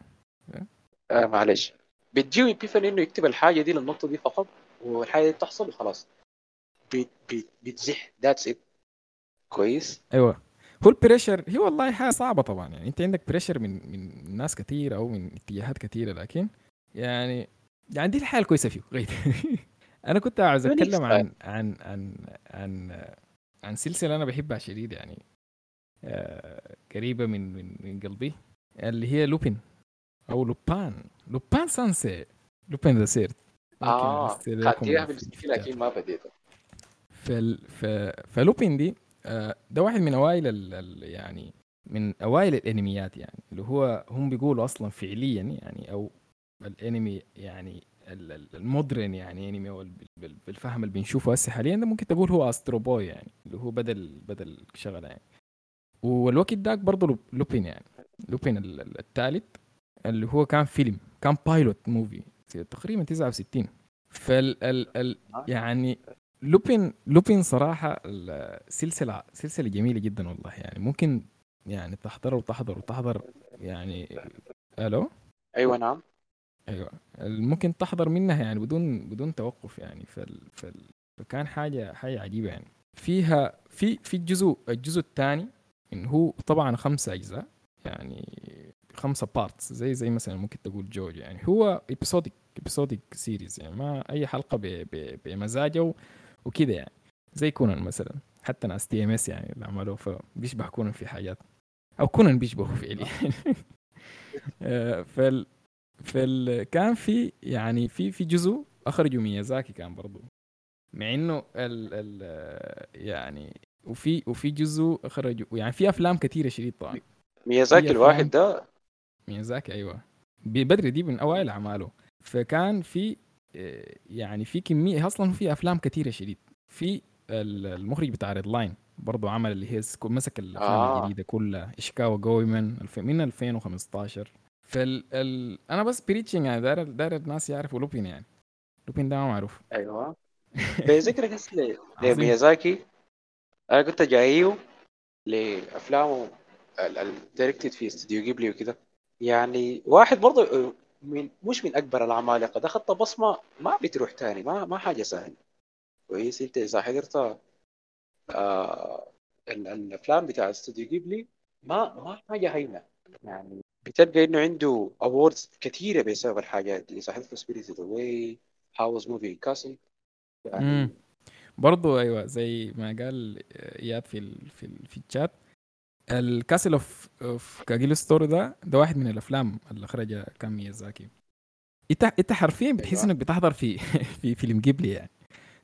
آه معلش. بتجيو epiphany إنه يكتب الحاجة دي للنقطة دي فقط والحاجة دي بتحصل وخلاص. بت بت بتزح. that's it كويس؟ أيوه. هو ال pressure هي والله حاجة صعبة طبعا. يعني أنت عندك pressure من من ناس كثير أو من اتجاهات كثيره لكن يعني يعني دي الحاجة الكويسة فيه غير. أنا كنت عاوز أتكلم عن. عن عن عن عن سلسلة أنا بحبها شديد يعني آه، قريبة من من من قلبي اللي هي لوبين أو لوبان. لوبان سانسي. Lupin the Third. آه خدتيها بالسكين لكن ما بديتها. فال... ف... فلوبين دي آه، ده واحد من أوائل ال... ال... يعني من أوائل الأنميات يعني اللي هو هم بيقولوا أصلا فعليا يعني أو الانمي يعني ال- ال- ال modern يعني انمي بال- بالفهم اللي بنشوفه هسه حاليا ده ممكن تقول هو Astro Boy يعني اللي هو بدل بدل شغلة يعني. والوقت داك برضه لوب- لوبين يعني لوبين ال- ال- الثالث اللي هو كان فيلم كان pilot movie تقريبا 69 فال ال ال يعني لوبين لوبين صراحة السلسلة سلسلة جميلة جدا والله يعني. ممكن يعني تحضر وتحضر وتحضر يعني. ألو؟ أيوه نعم. أيوه. ممكن تحضر منها يعني بدون بدون توقف يعني. فال فال فكان حاجة حاجة عجيبة يعني. فيها في في الجزء الجزء الثاني إن هو طبعا خمسة أجزاء يعني خمسة parts زي زي مثلا ممكن تقول جوجو يعني. هو episodic episodic series يعني. ما أي حلقة بمزاجه وكده يعني. زي كونان مثلا. حتى ناس TMS يعني اللي عملوه. فبيشبه كونان في حاجات. أو كونان بيشبهه فعليا. آه، فال فال كان في يعني في في جزء اخرجوا ميازاكي كان برضو. مع إنه ال ال يعني وفي وفي جزء اخرجوا يعني في أفلام كثيره شديد طبعا. ميازاكي الواحد ده. ميازاكي أيوه. بدري دي من أوائل أعماله. فكان في آه، يعني في كمية أصلا في أفلام كثيره شديد. في ال- المخرج بتاع Redline برضه عمل اللي هي مسك الأفلام آه. الجديدة كلها. ايشيكاوا جويمون الف- من 2015 فال ال... أنا بس preaching يعني داير داير الناس يعرفوا لوبين يعني. لوبين ده ما معروف. أيوه. بذكرك بس. لميازاكي أنا كنت جاية لأفلامه ال directed في استوديو جيبلي وكده. يعني واحد برضه من مش من أكبر العمالقه ده خط بصمة ما بتروح تاني ما ما حاجة سهلة. كويس. أنت إذا حضرت آه ال- الأفلام بتاع استوديو جيبلي ما ما حاجة هينة. يعني بتلقى إنه عنده awards كثيره بسبب الحاجات دي اذا حضرت Spirited Away Howl's Moving Castle يعني مم. برضه أيوه زي ما قال إياد في ال... في ال... في الشات ال Castle of of Cagliostro ده ده واحد من الأفلام اللي اخرجها كان ميازاكي. إنت إنت حرفيا بتحس أيوة. إنك بتحضر في في فيلم جيبلي يعني.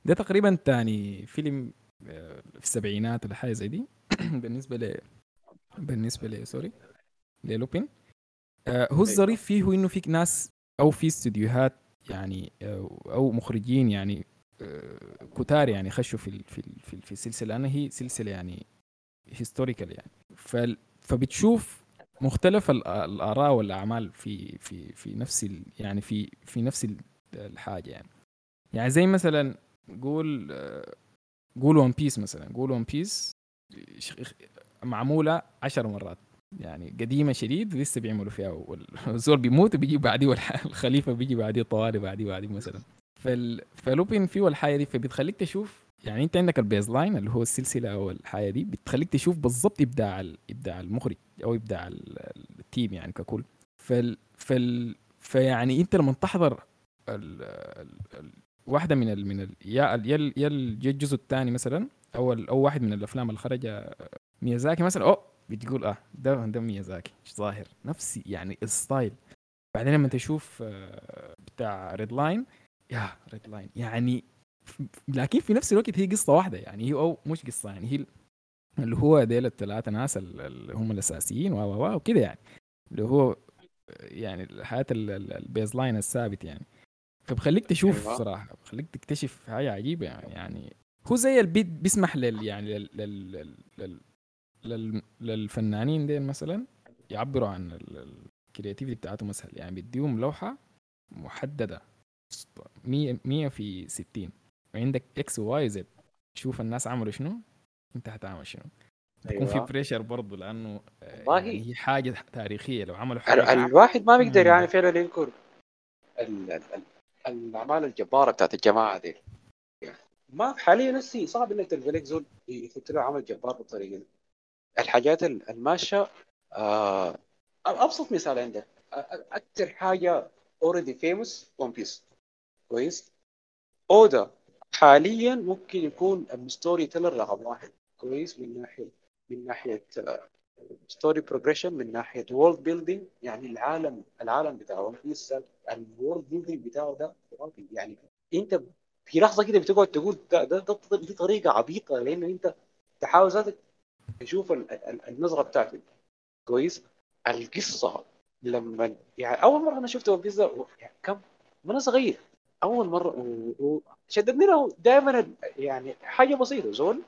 ده تقريبا تاني فيلم آه، في السبعينات ولا حاجة زي دي. بالنسبة ل بالنسبة ل sorry للوبين. هو الظريف فيه هو إنه في ناس أو في استديوهات يعني آه، أو مخرجين يعني آه، كتار يعني خشوا في في في, في السلسلة. لانها هي سلسلة يعني historical يعني. فبتشوف مختلف الآراء والأعمال في في في نفس يعني في في نفس ال- الحاجة يعني. يعني زي مثلا قول آه، قول One Piece مثلا. قول One Piece معمولة عشر مرات. يعني قديمة شديد لسه بيعملوا فيها والزول بيموت وبيجي بعديه الخليفة بيجي بعديه طوالي بعديه بعديه مثلا فال... فلوبين فيه الحاجة دي فبتخليك تشوف يعني انت عندك ال baseline اللي هو السلسلة أو الحاجة دي بتخليك تشوف بالضبط إبداع ال... إبداع المخرج أو إبداع ال... ال team يعني ككل فال... فال... فيعني انت لما تحضر ال... ال... ال... واحدة من ال... من ال... يا ال... يا ال... يا ال- يا الجزء الثاني مثلا أو. أو واحد من الأفلام اللي خرجها ميازاكي مثلا اوه بتقول آه ده ده ميازاكي ظاهر. نفسي يعني ال style. بعدين لما تشوف آه، بتاع Redline يا Redline يعني لكن في نفس الوقت هي قصة واحدة يعني هي أو مش قصة يعني هي اللي هو ديل الثلاثة ناس ال- اللي هم الأساسيين و و وكده يعني. اللي هو يعني الحياة ال- ال- ال baseline الثابت يعني. فبخليك تشوف أيوة. صراحة بخليك تكتشف حاجة عجيبة يعني. يعني هو زي البيت بيسمح لل يعني لل لل لل لل لل للفنانين ديل مثلا يعبروا عن ال creativity بتاعتهم اسهل يعني بيديهم لوحة محددة. 100 100 في 60 وعندك إكس وواي زد شوف الناس عملوا شنو انت هتعمل شنو. بيكون في أيوة. pressure برضه لأنه آه، والله. يعني هي حاجة تاريخية. لو عملوا حاجة الواحد ما بيقدر. يعني فعلا ينكر ال- ال- ال- الأعمال الجبارة بتاعت الجماعة دي يعني ما حاليا هسي صعب إنك تلقى لك زول يحط له عمل جبار بالطريقة دي. الحاجات ال- الماشية آه أبسط مثال عندك أكثر حاجة already famous One Piece كويس؟ Oda حاليا ممكن يكون ال story teller رقم واحد. كويس؟ من ناحيه من ناحية story progression من ناحية world building يعني العالم العالم بتاع One Piece ال world building بتاعه ده خرافي. يعني أنت في لحظة كده بتقعد تقول ده ده, ده دي طريقة عبيطة لأنه أنت تحاول ذاتك ال- النظرة بتاعته كويس؟ القصة لما يعني أول مرة أنا شفت One Piece يعني كم؟ وأنا صغير. أول مرة شددني له دائما يعني حاجة بسيطة. زول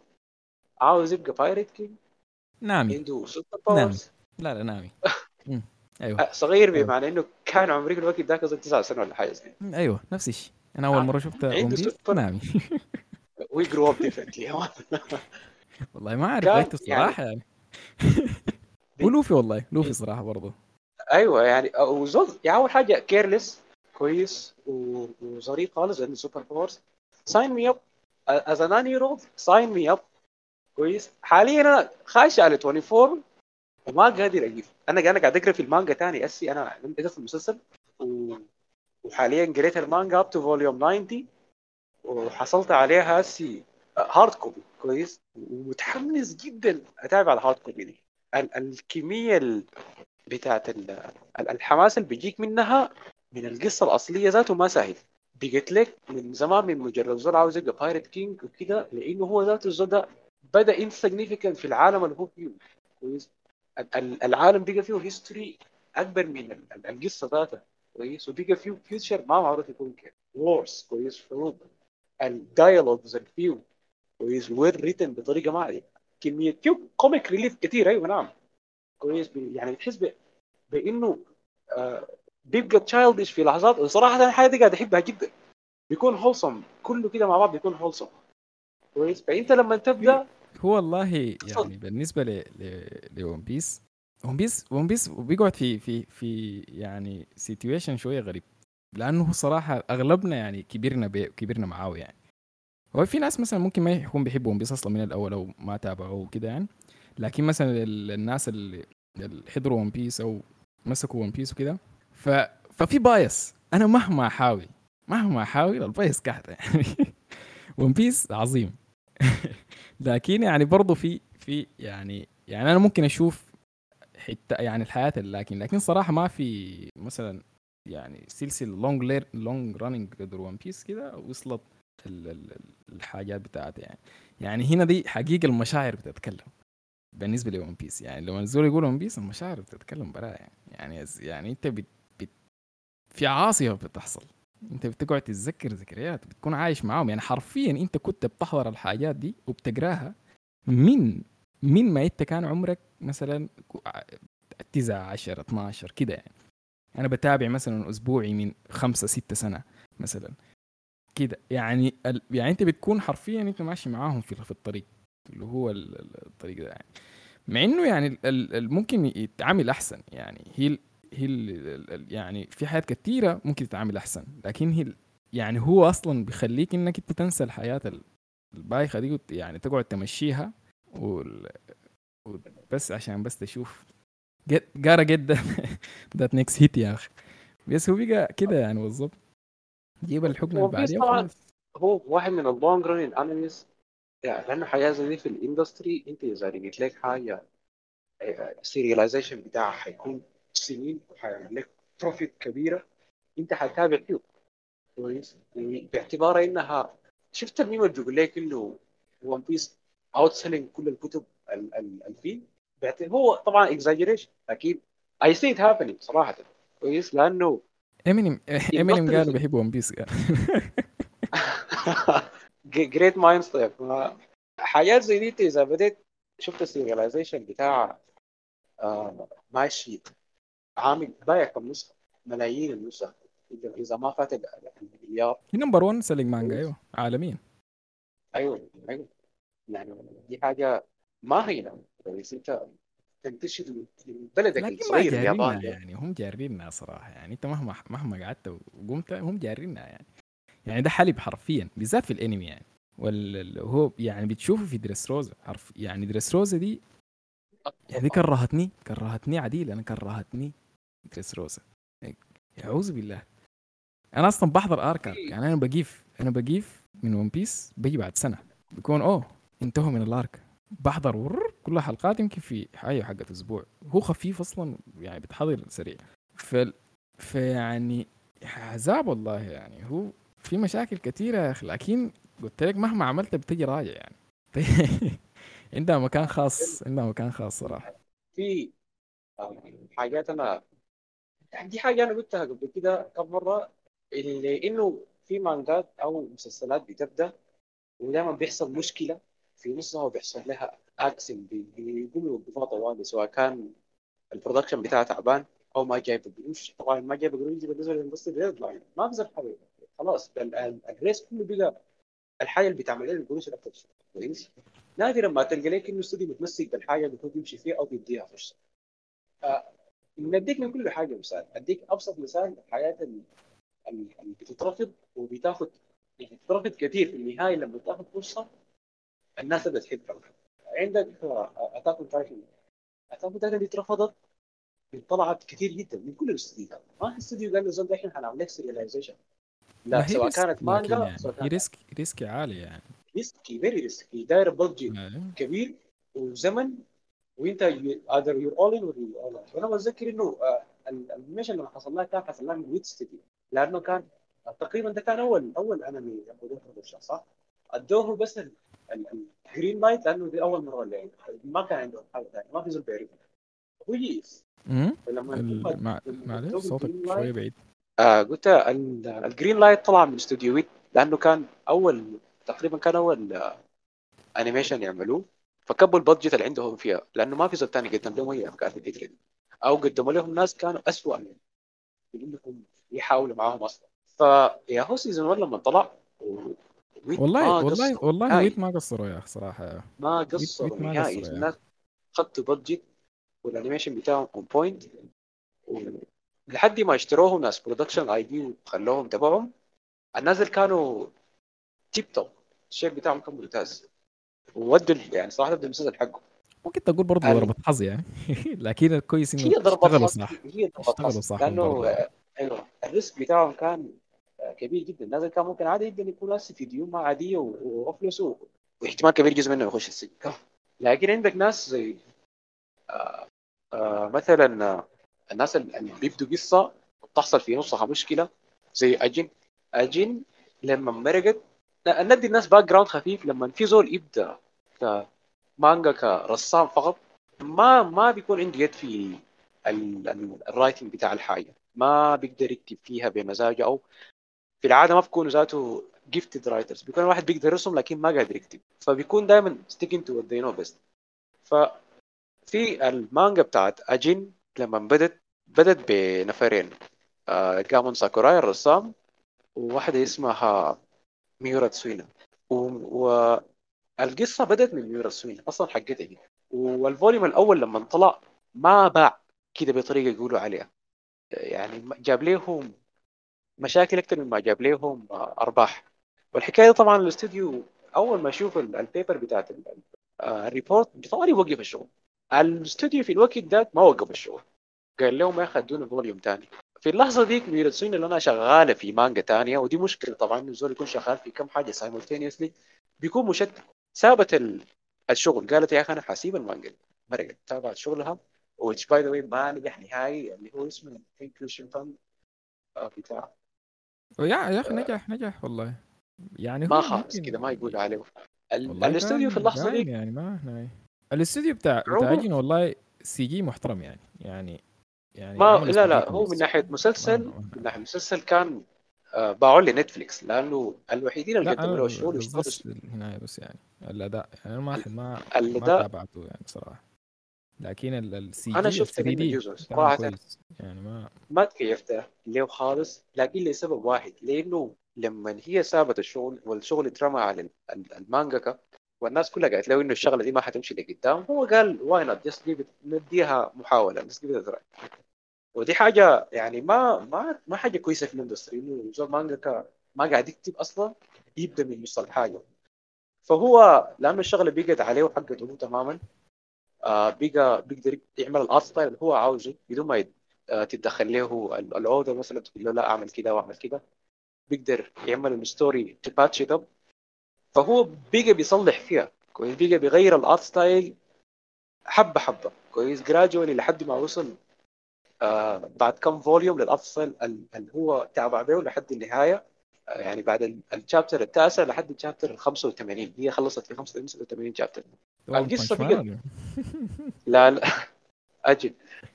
عاوز يبقى pirate king نامي. عنده super. powers لا لا نامي. أيوه. أه، صغير. بمعنى إنه كان عمري في الوقت ذاك أظن تسع سنين ولا حاجة زي أيوه نفس الشيء. أنا أول آه، مرة شفت عنده سوبر. نامي. we grew up differently والله ما أعرف كان رايته الصراحه يعني ولوفي والله لوفي صراحة برضه. أيوه يعني وزول يعني أول حاجة careless كويس وظريف خالص عنده super powers sign me up as in yeah sign me up كويس. حاليا أنا خايش على 24 وما قادر أجيب. أنا أنا قاعد أقرأ في المانجا تاني أسي أنا قريت في المسلسل. و... وحاليا قريت المانجا up to volume 90 وحصلت عليها هسي hard copy كويس؟ ومتحمس جدا أتابع ال hard copy دي. ال- الكمية ال- بتاعت ال- ال- الحماس اللي بيجيك منها من القصة الأصلية ذاته ما سهل. بقيت لك من زمان من مجرد زول عاوز يبقى pirate king وكده لأنه هو ذاته الزول ده بدأ insignificant في العالم اللي هو فيه. كويس؟ ال- ال- العالم بقى فيه history أكبر من ال- ال- القصة ذاتها. كويس؟ وبقى فيه future ما معروف يكون كيف wars كويس؟ حروب ال dialogues اللي فيه كويس well written بطريقة ما. كمية فيه comic relief كثير أيوه نعم. كويس بي- يعني بتحس بإنه آه بيبقى childish في لحظات صراحة أنا الحاجة دي قاعد أحبها جدا. بيكون wholesome كله كده مع بعض بيكون wholesome كويس فأنت لما تبدأ هو والله يعني بالنسبة ل ل ل One Piece One Piece One Piece بيقعد في في في يعني situation شوية غريب. لأنه صراحة أغلبنا يعني كبرنا كبرنا معاه يعني. هو في ناس مثلا ممكن ما يكون بيحبوا One Piece أصلا من الأول أو ما تابعوه وكده يعني. لكن مثلا ال- الناس اللي حضروا One Piece أو مسكوا One Piece وكده ف ففي bias أنا مهما أحاول مهما أحاول ال bias كحته يعني One Piece عظيم. لكن يعني برضه في في يعني يعني أنا ممكن أشوف حتى يعني الحياة لكن لكن صراحة ما في مثلا يعني سلسلة long long running One Piece كده وصلت الحاجات بتاعتها يعني. يعني هنا دي حقيقة المشاعر بتتكلم بالنسبة ل One Piece يعني لما الزول يقول One Piece المشاعر بتتكلم برا يعني. يعني يعني أنت بت بت في عاصفة بتحصل. أنت بتقعد تتذكر ذكريات بتكون عايش معاهم. يعني حرفيا أنت كنت بتحضر الحاجات دي وبتقراها من من ما أنت كان عمرك مثلا 9 10 12 كده يعني. أنا بتابع مثلا أسبوعي من خمسة ستة سنة مثلا. كده. يعني ال... يعني انت بتكون حرفيا انت ماشي معاهم في في الطريق اللي هو ال- ال- الطريق ده يعني. مع انه يعني ال- ممكن يتعامل أحسن يعني. هي هي يعني في حاجات كثيره ممكن تتعامل أحسن. لكن هي يعني هو أصلا بيخليك إنك أنت تنسى الحياة ال- البايخة دي يعني تقعد تمشيها وال... بس عشان بس تشوف. get that, that next hit يا أخي. بس هو بقى كده يعني بالظبط جيب الحكم اللي بعديه وخلاص. هو واحد من ال long run animes يعني لأنه حاجة زي دي في ال industry. انت إذا لقيت لك حاجة ال serialization بتاعها حيكون سنين وحيعمل لك profit كبيرة. انت حتتابع فيه. كويس؟ يعني باعتبار انها شفت الميم اللي بيقول لك إنه One Piece out selling كل الكتب ال- ال- اللي فيه باعت- هو طبعا exaggeration أكيد. I see it happening صراحة. كويس؟ لأنه Eminem Eminem قالوا بيحب One Piece great minds طيب حاجات زي دي إذا بديت شفت ال serialization بتاع آه ماشي عامل بايع كم نسخة ملايين النسخ اذا ما فات ال- المليار. هي number 1 selling manga أيوه عالميا. أيوه أيوه. يعني دي حاجة ما هينة. بس أنت تنتشر بلدك الصغير اليابان. يعني هم جارينا صراحة يعني. أنت مهما مهما قعدت وقمت هم جارينا يعني. يعني ده حلب حرفيا بالذات في الأنمي يعني. وال هو يعني بتشوفه في دريسروزا حرف يعني دريسروزا دي يعني دي كرهتني كرهتني عديل أنا كرهتني دريسروزا أعوذ بالله. أنا أصلا بحضر ارك ارك يعني أنا بقيف أنا بقيف من ون بيس بيجي بعد سنة. بيكون أوه انتهوا من الآرك. بحضر كلها حلقات يمكن في حاجة حقت أسبوع. هو خفيف أصلا يعني بتحضر سريع. ف فيعني عذاب والله يعني. هو في مشاكل كثيره يا أخي لكن قلت لك مهما عملت بتجي راجع يعني. عندها مكان خاص عندها مكان خاص صراحة. في حاجات أنا يعني دي حاجة أنا قلتها قبل كده كم مرة اللي إنه في مانجات أو مسلسلات بتبدأ ودائما بيحصل مشكلة. في نصها وبيحصل لها اكسن بيقوموا يوقفوها طوال سواء كان ال production بتاعها تعبان أو ما جايب قروش طبعا ما جايب دي بالنسبة ما بزر حاجة خلاص ال- ال- ال race كله بقى الحاجة اللي بتعمل لها القروش كويس. نادرا ما تلقى لك إنه استوديو متمسك بالحاجة اللي المفروض يمشي فيها أو بيديها فرصة. آه، نديك من كل حاجة مثال. أديك أبسط مثال الحاجات اللي بتترفض وبتاخد يعني بتترفض كثير في النهاية لما تاخذ فرصة الناس تبدا تحبها. عندك Attack on Titan Attack on Titan دي اترفضت طلعت كثير جدا من كل الاستديوهات ما في استوديو قال له زول إحنا حنعمل لك serialization لا سواء كانت مانجا يعني سواء كانت risk risk عالي يعني. risky very risky داير budget أيوة. كبير وزمن وإنت either you're all in or you're all وأنا بتذكر إنه آه، ال- ال animation لما حصل لها كان حصل لها من Wit Studio لأنه كان تقريبا ده كان أول أول أنمي production صح؟ ادوه بس ال green light لأنه دي أول مرة اللي ما كان عندهم حاجة ثانية ما في زول بيعرفها هو yes أمم. فلما ال- مع- لما معلش صوتك شوية بعيد. آه قلت ال- green light طلع من استوديو Wit لأنه كان اول تقريبا كان أول آه، animation يعملوه. فكبوا ال budget اللي عندهم فيها. لأنه ما في زول ثاني قدم لهم أي أفكار في الفكرة أو قدموا لهم ناس كانوا اسوء منهم. انهم يحاولوا معاهم أصلا. فيا هو season 1 لما طلع والله ما والله قصروا والله Wit ما قصروا يا أخي صراحة. ما قصروا نهائي. الناس خدوا budget وال animation بتاعهم on point لحد ما اشتروهم ناس Production I.G وخلوهم تبعهم الناس اللي كانوا tip top الشيء بتاعهم كان ممتاز. وودوا يعني صراحة بدوا المسلسل حقه ممكن تقول برضه ضربة حظ يعني. لكن الكويس إنه هي ضربة حظ صح. هي ضربة حظ. لأنه. آه، أيوه ال risk بتاعهم كان آه، كبير جدا. الناس كان ممكن عادي جدا يكون ناس في ديون عاديه و- وافلس و- واحتمال كبير جزء منهم يخش السجن. لكن عندك ناس زي آه، آه، مثلا آه، الناس اللي بيبدوا قصة وتحصل في نصها مشكلة زي اجن اجن لما مرقت ندي الناس background خفيف. لما في زول يبدأ كمانجا كرسام فقط ما ما بيكون عنده يد في ال- ال- writing بتاع الحاجة. ما بيقدر يكتب فيها بمزاجه أو في العادة ما بيكونوا ذاته gifted writers بيكون واحد بيقدر يرسم لكن ما قادر يكتب. فبيكون دائما to what they know best. ففي المانجا بتاعت أجين لما بدت بدت بنفرين. آه، ساكوراي الرسام وواحدة اسمها ميورا تسوينا. والقصة بدت من ميورا تسوينا أصلا حقتها وال volume الأول لما طلع ما باع كده بطريقة يقولوا عليها. يعني جاب لهم مشاكل أكثر مما جاب لهم أرباح. والحكاية طبعا الاستوديو أول ما أشوف ال- paper بتاعت آه، ال report طوالي وقف الشغل. الاستوديو في الوقت ده ما وقف الشغل. قال لهم يا أخي أدونا volume ثاني في اللحظة ديك ميرتسوين اللي أنا شغالة في مانجا ثانية ودي مشكلة طبعا انه الزول يكون شغال في كم حاجة simultaneously بيكون مشتت. سابت ال- الشغل. قالت يا أخي أنا حسيب المانجا. مرقت تابعت شغلها which by the way ما نجح نهائي اللي هو اسمه آه، بتاع. يا يا أخي نجح نجح والله. يعني ما ممكن- كده ما يقول عليه. الاستوديو في اللحظة دي يعني ما هنا الاستوديو بتاع بتاع جين والله CG محترم يعني. يعني يعني ما لا لا هو من. ناحية مسلسل ما- ما- من ناحية مسلسل كان آه، باعوا لي نتفليكس لأنه الوحيدين اللي قدموا له الشغل النهايه بس يعني. الأداء يعني ما ما ما الأداء- تابعته يعني صراحة لكن ال CG أنا شفت منه جزء صراحة يعني ما ما تكيفت له خالص لكن لسبب واحد لأنه لما هي سابت الشغل والشغل اترمى على ال- ال- المانجاكا والناس كلها قالت له إنه الشغلة دي ما حتمشي لقدام. هو قال why not just نديها محاولة just ودي حاجة يعني ما ما ما حاجة كويسة في ال industry إنه زول مانجاكا ما قاعد يكتب أصلا يبدأ من نص الحاجة. فهو لأنه الشغلة بقت عليه وحقته هو تماما بقى بيقدر يعمل ال art style اللي هو عاوزه بدون ما آه تتدخل له ال- author مثلا تقول له لا أعمل كده وأعمل كده. بيقدر يعمل ال story patch up فهو بقى بيصلح فيها. كويس؟ بقى بيغير ال art style حبة حبة. كويس؟ gradually لحد ما وصل آه بعد كم volume لل art style ال- اللي هو تابع به لحد النهاية. آه يعني بعد ال- chapter التاسع لحد ال chapter ال 85 هي خلصت في 85 chapter Punch بقت-. لا لا. أجل.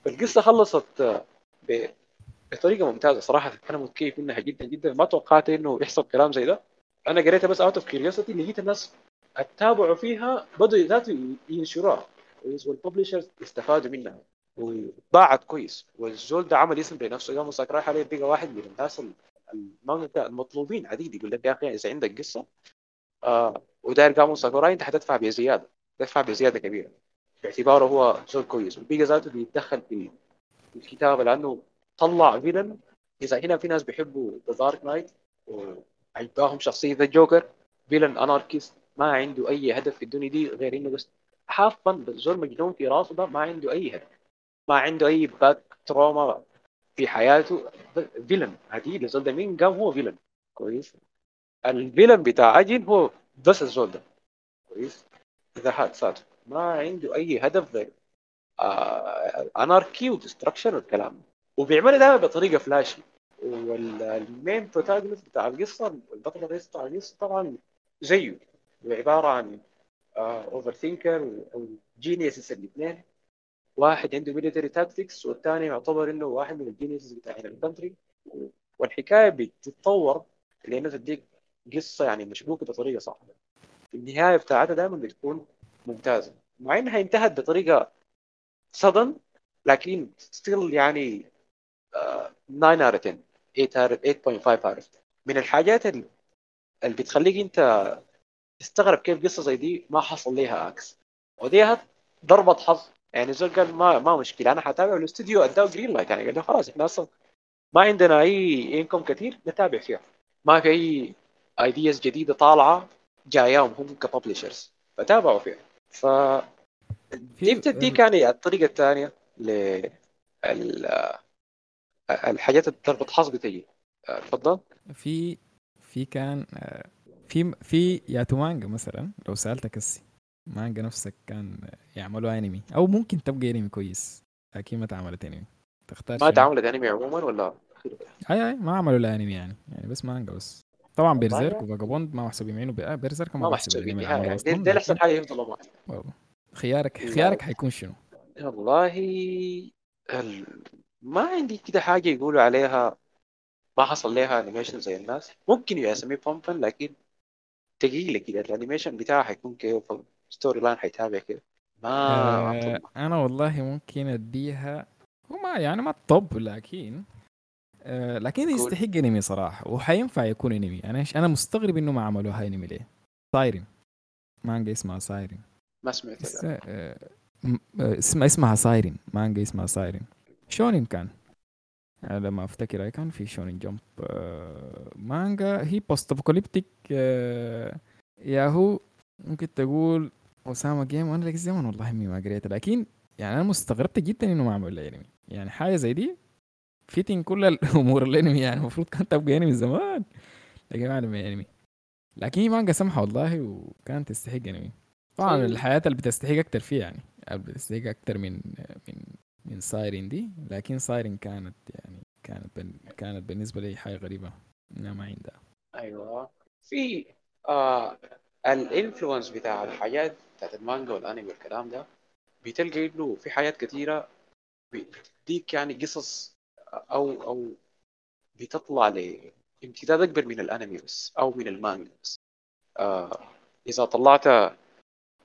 القصة خلصت آه، ب- بطريقة ممتازة صراحة. أنا متكيف منها جدا جدا. ما توقعت إنه يحصل كلام زي ده. أنا قريتها بس out of curiosity لقيت الناس أتابعوا فيها. بدوا ذاته ينشروها. وال publishers استفادوا منها. وباعت كويس. والزول ده عمل اسم لنفسه قام ساكراي حاليا بقى واحد من الناس المطلوبين عديد. يقول لك يا أخي إذا عندك قصة آه وداير قاموا ساكوراي أنت حتدفع بزيادة. تدفع بزيادة كبيرة. باعتباره هو زول كويس. وبقى ذاته بيتدخل في الكتابة لأنه طلع villain إذا هنا في ناس بيحبوا The Dark Knight وعجباهم شخصية The Joker villain anarchist ما عنده أي هدف في الدنيا دي غير إنه بس have fun بس زول مجنون في راسه ده ما عنده أي هدف. ما عنده أي back trauma في حياته. villain عديد الزول ده. مين قام هو villain كويس. ال villain بتاع أجل هو بس الزول ده. كويس. حد ذاته ما عنده أي هدف غير آه anarchy و destruction والكلام. وبيعملها دائما بطريقة flashy وال main protagonist بتاع القصة البطل الرئيسي بتاع القصة طبعا زيه. عبارة عن overthinker أو geniuses الاثنين. واحد عنده military tactics والثاني يعتبر إنه واحد من ال geniuses بتاع ال country والحكاية بتتطور لأنه تديك قصة يعني مشبوكة بطريقة صح النهاية بتاعتها دائما بتكون ممتازه مع انها انتهت بطريقة صدم لكن still يعني آه، 9 out of 10 8 out of 8.5 out of 10 من الحاجات اللي بتخليك انت تستغرب كيف قصة زي دي ما حصل ليها عكس. ودي ضربة حظ. يعني زول قال ما ما مشكلة أنا حتابع الاستوديو اداه green light يعني قال خلاص إحنا أصلا ما عندنا أي income كثير نتابع فيها. ما في أي ideas جديدة طالعة. جاياهم هم ك publishers فتابعوا فيها. ف دي بتديك يعني الطريقة الثانية ل ال- الحاجات اللي ضربة حظ بتجي آه، تفضل. في في كان آه، في في ياتو مانجا مثلا لو سألتك السي مانجا نفسك كان يعملوا انمي أو ممكن تبقى انمي كويس لكن ما اتعملت انمي تختار ما شنو؟ تعاملت انمي عموما ولا؟ أي أي ما عملوا لا انمي يعني يعني بس مانجا بس. طبعا بيرزيرك يعني. وفاجابوند ما محسوبين معينه بقى بيرزيرك ما ما محسوب محسوب الانمي بالنهايه العمل دي, أصلا دي أحسن حاجة يفضلوا والله. خيارك. خيارك حيكون شنو؟ والله ال... ما عندي كده حاجة يقولوا عليها ما حصل لها animation زي الناس ممكن يسميه بامبن لكن تقيلة كده ال animation بتاعها حيكون كيف story line حيتابع كده ما آه. أنا والله ممكن أديها هو ما يعني ما الطب لكن آه لكن. يستحق أنمي صراحة وحينفع يكون أنمي. أنا أنا مستغرب انه ما عملوها أنمي ليه. سايرين مانجا اسمها سايرين ما سمعت اس-. آه، آه، اسمها اسمها سايرين مانجا اسمها سايرين شونين كان. على ما أفتكر كان في شونين جمب آه، مانجا. هي بوست ابوكاليبتيك ياهو ممكن تقول اسامه جيم وأنا لك زمن والله إني ما قريتها. لكن يعني أنا مستغربت جدا انه ما عملوا لها أنمي. يعني حاجة زي دي فيتنج كل الأمور الانمي يعني المفروض كانت تبقى انمي زمان. لكن ما عملوا أنمي. لكن هي مانجا سمحة والله وكانت تستحق أنمي. طبعا. الحياة اللي بتستحق أكتر فيه يعني. بتستحق أكتر من من من سايرين دي. لكن سايرين كانت يعني كانت بن كانت بالنسبة لي حاجة غريبة. إنها ما عندها. أيوه. في آه الإنفلونس بتاع الحاجات بتاعت المانجا والأنمي والكلام ده بتلقى إنه في حاجات كثيره بتديك يعني قصص أو أو بتطلع لامتداد اكبر من الأنمي بس أو من المانجا بس. آه إذا طلعت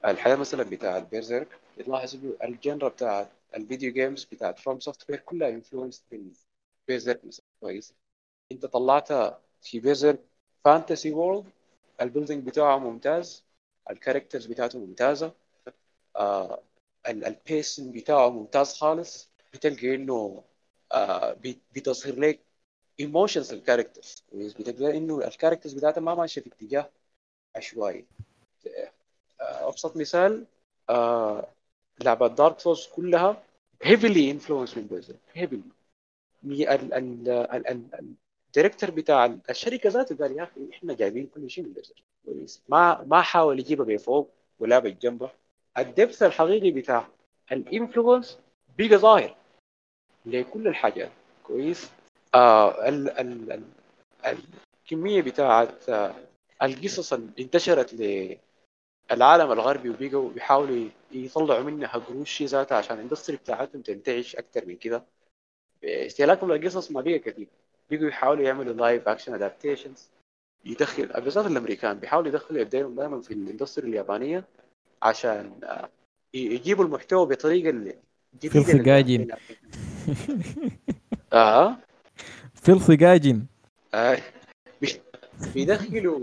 الحياة مثلا بتاع ال Berserk بتلاحظ إنه ال genre بتاعت ال video games بتاعت FromSoftware كلها influence Berserk مثلا. كويس؟ أنت طلعتها في Berserk fantasy world ال building بتاعه ممتاز ال characters بتاعته ممتازة آه ال pacing بتاعه ممتاز خالص. بتلقى إنه بتظهر لك emotions ال characters بتلقى إنه ال characters بتاعتها ما ماشية في اتجاه عشوائي. آه، أبسط مثال آه لعبة Dark Souls كلها heavily influenced من Berserk heavily ال director بتاع الشركة ذاته قال يا أخي إحنا جايبين كل شيء من كويس ما ما حاول يجيبها بفوق ولا بجنبه ال depth الحقيقي بتاع ال influence بقى ظاهر. لكل الحاجات. كويس؟ آه ال ال ال الكمية بتاعت آه القصص اللي انتشرت للعالم الغربي وبقوا بيحاولوا يطلعوا منها قروش ذاتها عشان ال industry بتاعتهم تنتعش أكثر من كده. استهلاكهم للقصص ما بقى كثير بقوا يحاولوا يعملوا live action adaptations يدخل بالذات الأمريكان بيحاولوا يدخلوا يديهم دائما في ال industry اليابانية عشان آه، يجيبوا المحتوى بطريقة اللي جديدة فلفل. آه. فيلثي جاجن آه. بي- بيدخلوا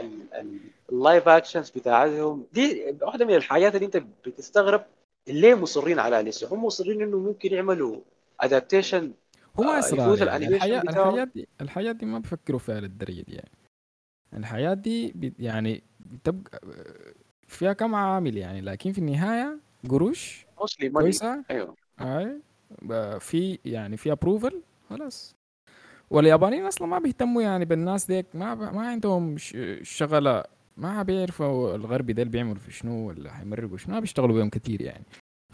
ال- ال- اللايف اكشنز بتاعتهم. دي واحدة من الحاجات اللي انت بتستغرب ليه مصرين عليها لسه هم مصرين انه ممكن يعملوا ادابتيشن هو آه، يفوت يعني. الحياة دي الحياة دي ما بفكروا فيها للدرجة دي يعني. الحياة دي يعني بتبقى فيها كم عامل يعني لكن في النهاية قروش موستلي ماني كويسة. أيوه. في يعني في ابروفل خلاص. واليابانيين أصلا ما بيهتموا يعني بالناس ديك ما ب- ما عندهم ش- شغلة ما بيعرفوا الغربي ده اللي بيعملوا في شنو ولا حيمرقوا شنو ما بيشتغلوا بهم كتير يعني.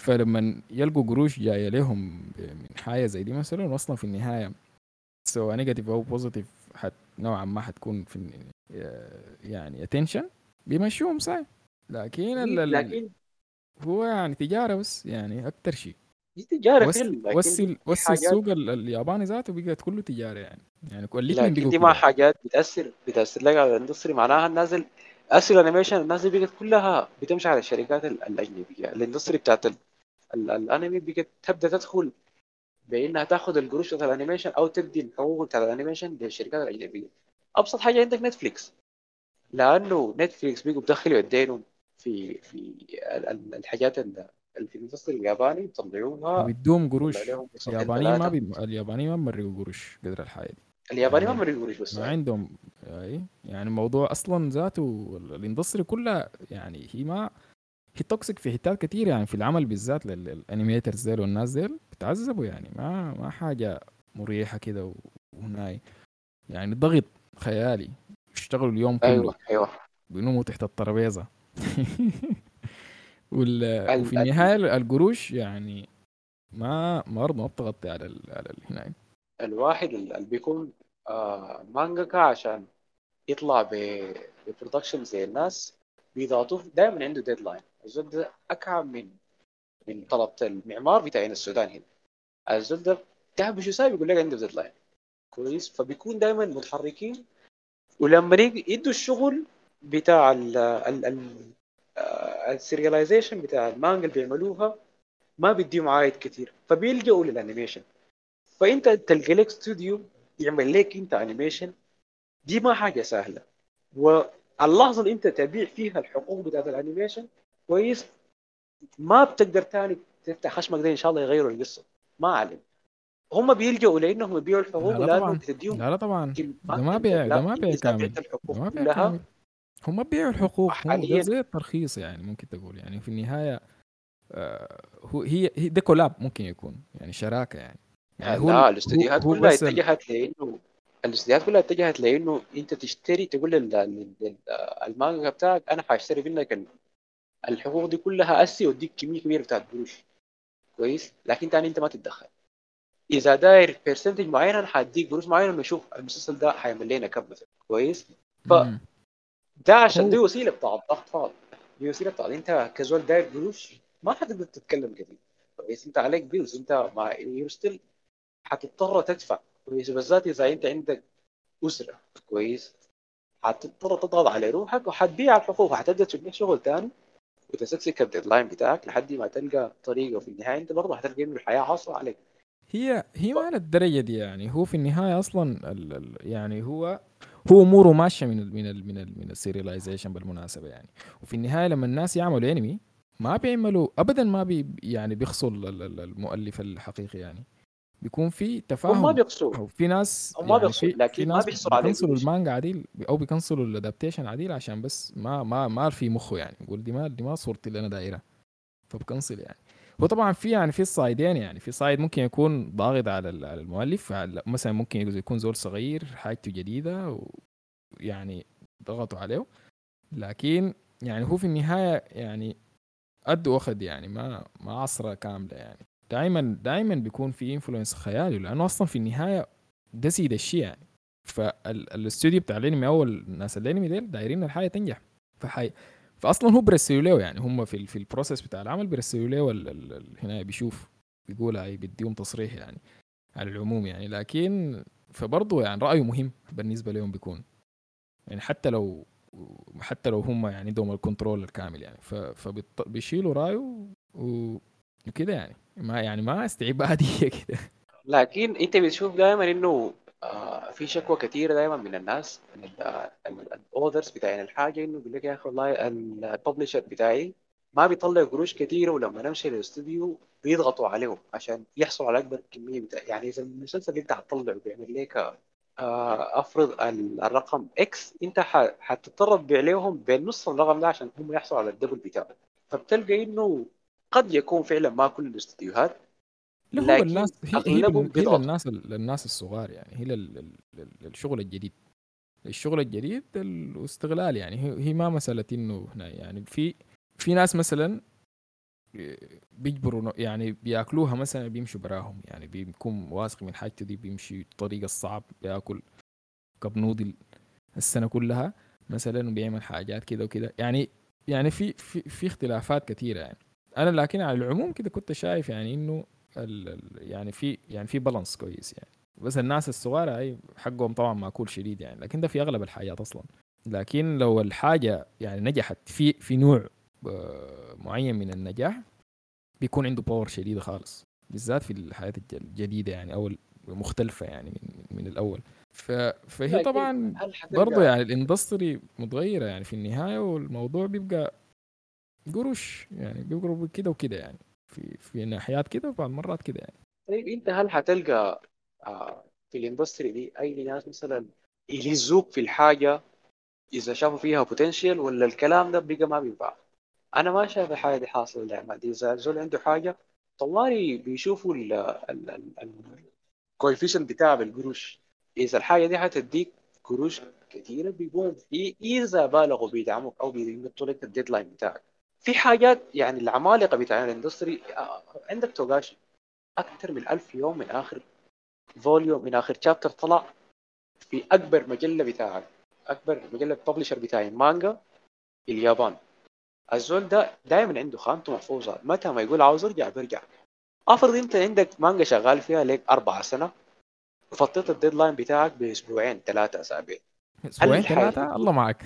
فلما يلقوا قروش جاية لهم من حاجة زي دي مثلا واصلا في النهاية سواء نيجاتيف أو بوزيتيف حت نوعا ما حتكون في يعني اتنشن بيمشوهم صحيح لكن لكن هو يعني تجارة بس يعني أكتر شيء. دي تجاره لكن وسي وسي حاجات- السوق ال- الياباني ذاته بقت كله تجارة يعني. يعني كل دي ما. حاجات بتاثر بتأثر لك على الإندستري. معناها النازل اسر الانيميشن الناس دي بقت كلها بتمشي على الشركات ال- الأجنبية. الإندستري بتاعت ال- ال- الأنمي بقت تبدأ تدخل بإنها تاخذ القروش بتاعت ال animation أو تدي الحقوق بتاعت ال animation للشركات الأجنبية. أبسط حاجة عندك Netflix لأنه Netflix بقوا بدخلوا يدينهم في في ال- ال- الحاجات ال- اللي في ال industry الياباني يطلعوها وبيدوهم قروش اليابانيين ما. بي... اليابانيين ما بمرقوا قروش قدر الحاجة دي. الياباني ما يعني مريق قروش بس. ما عندهم أي. يعني الموضوع أصلا ذاته ال- industry كلها يعني هي ما هي toxic في حتات كتير. يعني في العمل بالذات لل animators ديل والناس ديل بتعذبوا. يعني ما ما حاجة مريحة كده وهناي. يعني ضغط خيالي. يشتغلوا اليوم كله. أيوه أيوه. بينوموا تحت الترابيزة. وفي ال- النهاية القروش يعني ما برضه ما بتغطي على ال... على ال- هناك. الواحد اللي بيكون آه مانجاكا عشان يطلع ب production زي الناس بيضغطوه دائما عنده deadline الزول ده أكعب من من طلبة المعمار بتاعين السودان هنا. الزول ده تعب شو سايب؟ يقول لك عنده deadline كويس؟ فبيكون دائما متحركين. ولما يدوا الشغل بتاع ال ال ال ال serialization بتاع المانجا اللي بيعملوها ما بيديهم عايد كتير. فبيلجأوا لل animation فأنت تلقى لك استوديو يعمل لك أنت animation دي ما حاجة سهلة. واللحظة اللي أنت تبيع فيها الحقوق بتاعت ال animation كويس. ما بتقدر تاني تفتح خشمك ده إن شاء الله يغيروا القصة. ما علم هم بيلجأوا لأنهم يبيعوا الحقوق لا لا طبعا. لا لا طبعا. ده ما بيع ده ما بيع كامل ده ما بيع كامل هم بيعوا الحقوق حالياً- زي الترخيص يعني ممكن تقول. يعني في النهاية آه هو هي هي ده كولاب ممكن يكون يعني شراكة يعني. يعني هو لا ال- الاستديوهات كلها اتجهت لإنه الاستديوهات كلها اتجهت لإنه أنت تشتري تقول لل- لل- لل- المانجا بتاعك أنا حاشتري منك ال- الحقوق دي كلها أسي وأديك كمية كبيرة بتاعت قروش. كويس؟ لكن تاني أنت ما تتدخل. إذا داير برسنتج معين أنا حأديك قروش معينة انه شوف المسلسل ده حيعمل لنا كم مثلا. كويس؟ ف-. ده عشان دي وسيلة بتاع الضغط فاضي. دي وسيلة بتاع انت كزول داير قروش ما حتقدر تتكلم كثير كويس. إنت عليك bills إنت مع you still حتضطر تدفع. كويس. بالذات إذا إنت عندك أسرة. كويس. حتضطر تضغط على روحك وحتبيع الحقوق. حتبدأ لك شغل ثاني وتسكسك ال deadline بتاعك لحد ما تلقى طريقه وفي النهاية. إنت برضه هتلقى إنه الحياة عاصره عليك. هي هي ما للدرجه دي يعني. هو في النهاية أصلا ال ال يعني هو هو أموره ماشية من ال من ال من ال من ال serialization بالمناسبة يعني. وفي النهاية لما الناس يعملوا انمي ما بيعملوا ابدا ما بي يعني بيخصوا ال- ال- المؤلف الحقيقي يعني. بيكون في تفاهم. هم ما بيقصوا في ناس هم ما بيقصوا، في, لكن ما بيحصلوا عليه بي cancelوا. المانجا عديل أو بي cancelوا ال adaptation عديل عشان بس ما ما ما في مخه يعني. يقول دي ما دي ما صورتي اللي أنا دايرها فب cancel يعني. هو طبعا في يعني في ال sideين يعني في side ممكن يكون ضاغط على ال- على المؤلف. مثلا ممكن يكون زول صغير حاجته جديدة ويعني ضغطوا عليه. لكن يعني هو في النهاية يعني قد واخد يعني ما ما عصرة كاملة يعني. دائما دائما بيكون في influence خيالي لأنه أصلا في النهاية ده سيد الشيء يعني. فالاستوديو بتاع الأنمي أول ناس الأنمي ديل دايرين الحاجة تنجح. فحي فاصلا هو له يعني هم في في ال process بتاع العمل بيرسلوا له هنا بيشوف بيقول هاي بديهم تصريح يعني على العموم يعني. لكن فبرضه يعني رأيه مهم بالنسبة لهم بيكون يعني حتى لو حتى لو هم يعني عندهم ال control الكامل يعني. فبيشيلوا رأيه وكده يعني. ما يعني ما استعباديه كده. لكن أنت بتشوف دائما إنه آه في شكوى كثيرة دائما من الناس من ال authors بتاعين الحاجة إنه بيقول لك يا أخي والله ال publisher بتاعي ما بيطلع قروش كثيرة ولما نمشي للاستوديو بيضغطوا عليهم عشان يحصلوا على أكبر كمية بتاع يعني إذا المسلسل اللي أنت هتطلعه بيعمل لك آه أفرض ال- الرقم إكس أنت حتضطر تبيع لهم بنص الرقم ده عشان هم يحصلوا على الدبل بتاعه فبتلقى إنه قد يكون فعلا ما كل الاستديوهات لا هو الناس هي هي. للناس للناس الصغار يعني هي لل- لل- لل- للشغل الجديد. الشغل الجديد الاستغلال يعني هي ما مسألة إنه هنا يعني في في ناس مثلا بيجبروا ن- يعني بيأكلوها مثلا بيمشوا براهم يعني بيكون واثق من حاجته دي بيمشي الطريق الصعب بيأكل كب نودل السنة كلها مثلا وبيعمل حاجات كده وكده. يعني يعني في في في اختلافات كثيرة يعني. أنا لكن على العموم كده كنت شايف يعني إنه يعني في يعني في بالانس كويس يعني. بس الناس الصغار هاي حقهم طبعا معقول شديد يعني لكن ده في أغلب الحاجات أصلا. لكن لو الحاجة يعني نجحت في في نوع آه، معين من النجاح بيكون عنده power شديدة خالص. بالذات في الحياة الج- الجديدة يعني أو المختلفة يعني من, من الأول. ف فهي طبعا برضه يعني ال industry متغيرة يعني في النهاية والموضوع بيبقى قروش يعني بيبقى كده وكده يعني. في في ناحيات كده وبعض مرات كده يعني. طيب انت هل حتلقى آه، في ال industry دي أي ناس مثلا يلزوك في الحاجة إذا شافوا فيها potential ولا الكلام ده بقى ما بينفع؟ أنا ما شايف الحاجة دي حاصلة دي إذا الزول عنده حاجة طوالي بيشوفوا ال equation بتاعها بالقروش إذا الحاجة دي حتديك قروش كثيره بيقوم ي- إذا بالغوا بيدعموك أو بيمطوا لك ال deadline بتاعك. في حاجات يعني العمالقة بتاع ال industry عندك توغاشي. أكثر من ألف يوم من آخر volume من آخر chapter طلع في أكبر مجلة بتاعك أكبر مجلة publisher بتاعي مانجا في اليابان. الزول ده دائما عنده خانته محفوظة. متى ما يقول عاوز أرجع بيرجع افرض انت عندك مانجا شغال فيها لك أربع سنة وفطيت ال deadline بتاعك بأسبوعين ثلاثة أسابيع. أسبوعين ثلاثة؟ الله معك.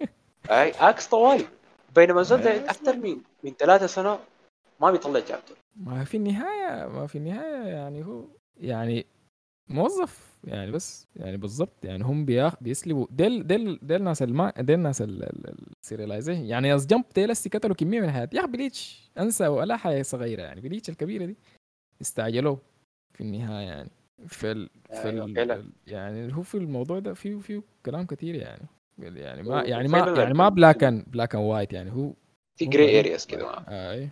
أي عكس طوالي. بينما ده أيوة. أكثر من من ثلاثة سنة ما بيطلع chapter ما في النهاية ما في النهاية يعني هو يعني موظف يعني بس يعني بالضبط يعني هم بياخ بيسلبوا. ديل ديل ديل ناس الما ديل ناس ال serialization يعني ال Jump ديل هسي قتلوا كمية من حياتي. يا أخي بليتش أنسى ولا حاجة صغيرة يعني. بليتش الكبيرة دي استعجلوا في النهاية يعني. فال أيوة، فال فعلا. يعني هو في الموضوع ده فيه فيه كلام كثير يعني. يعني ما يعني ما يعني ما black and black and white يعني هو في gray؟ areas كده أي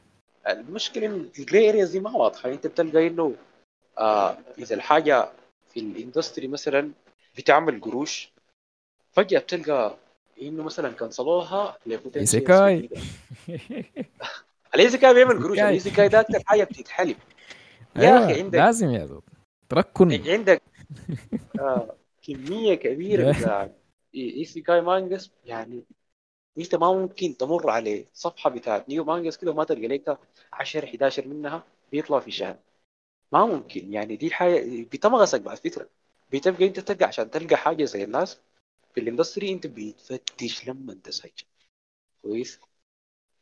المشكلة ال gray areas دي ما واضحة أنت بتلقى إنه آه إذا الحاجة في ال industry مثلا بتعمل قروش فجأة بتلقى إنه مثلا كنسلوها isekai. ال isekai بيعمل قروش. ال isekai ده أكثر حاجة بتتحلب يا أيوة، أخي عندك- لازم يا زول تركن عندك آه كمية كبيرة يا. isekai mangas يعني انت ما ممكن تمر على صفحة بتاعت new mangas كده وما تلقى لك 10 11 منها بيطلع في شهر ما ممكن يعني دي حاجة بتمغصك بعد فترة. بتبقى أنت تلقى عشان تلقى حاجة زي الناس في ال industry أنت بتفتش لما أنت سجل كويس؟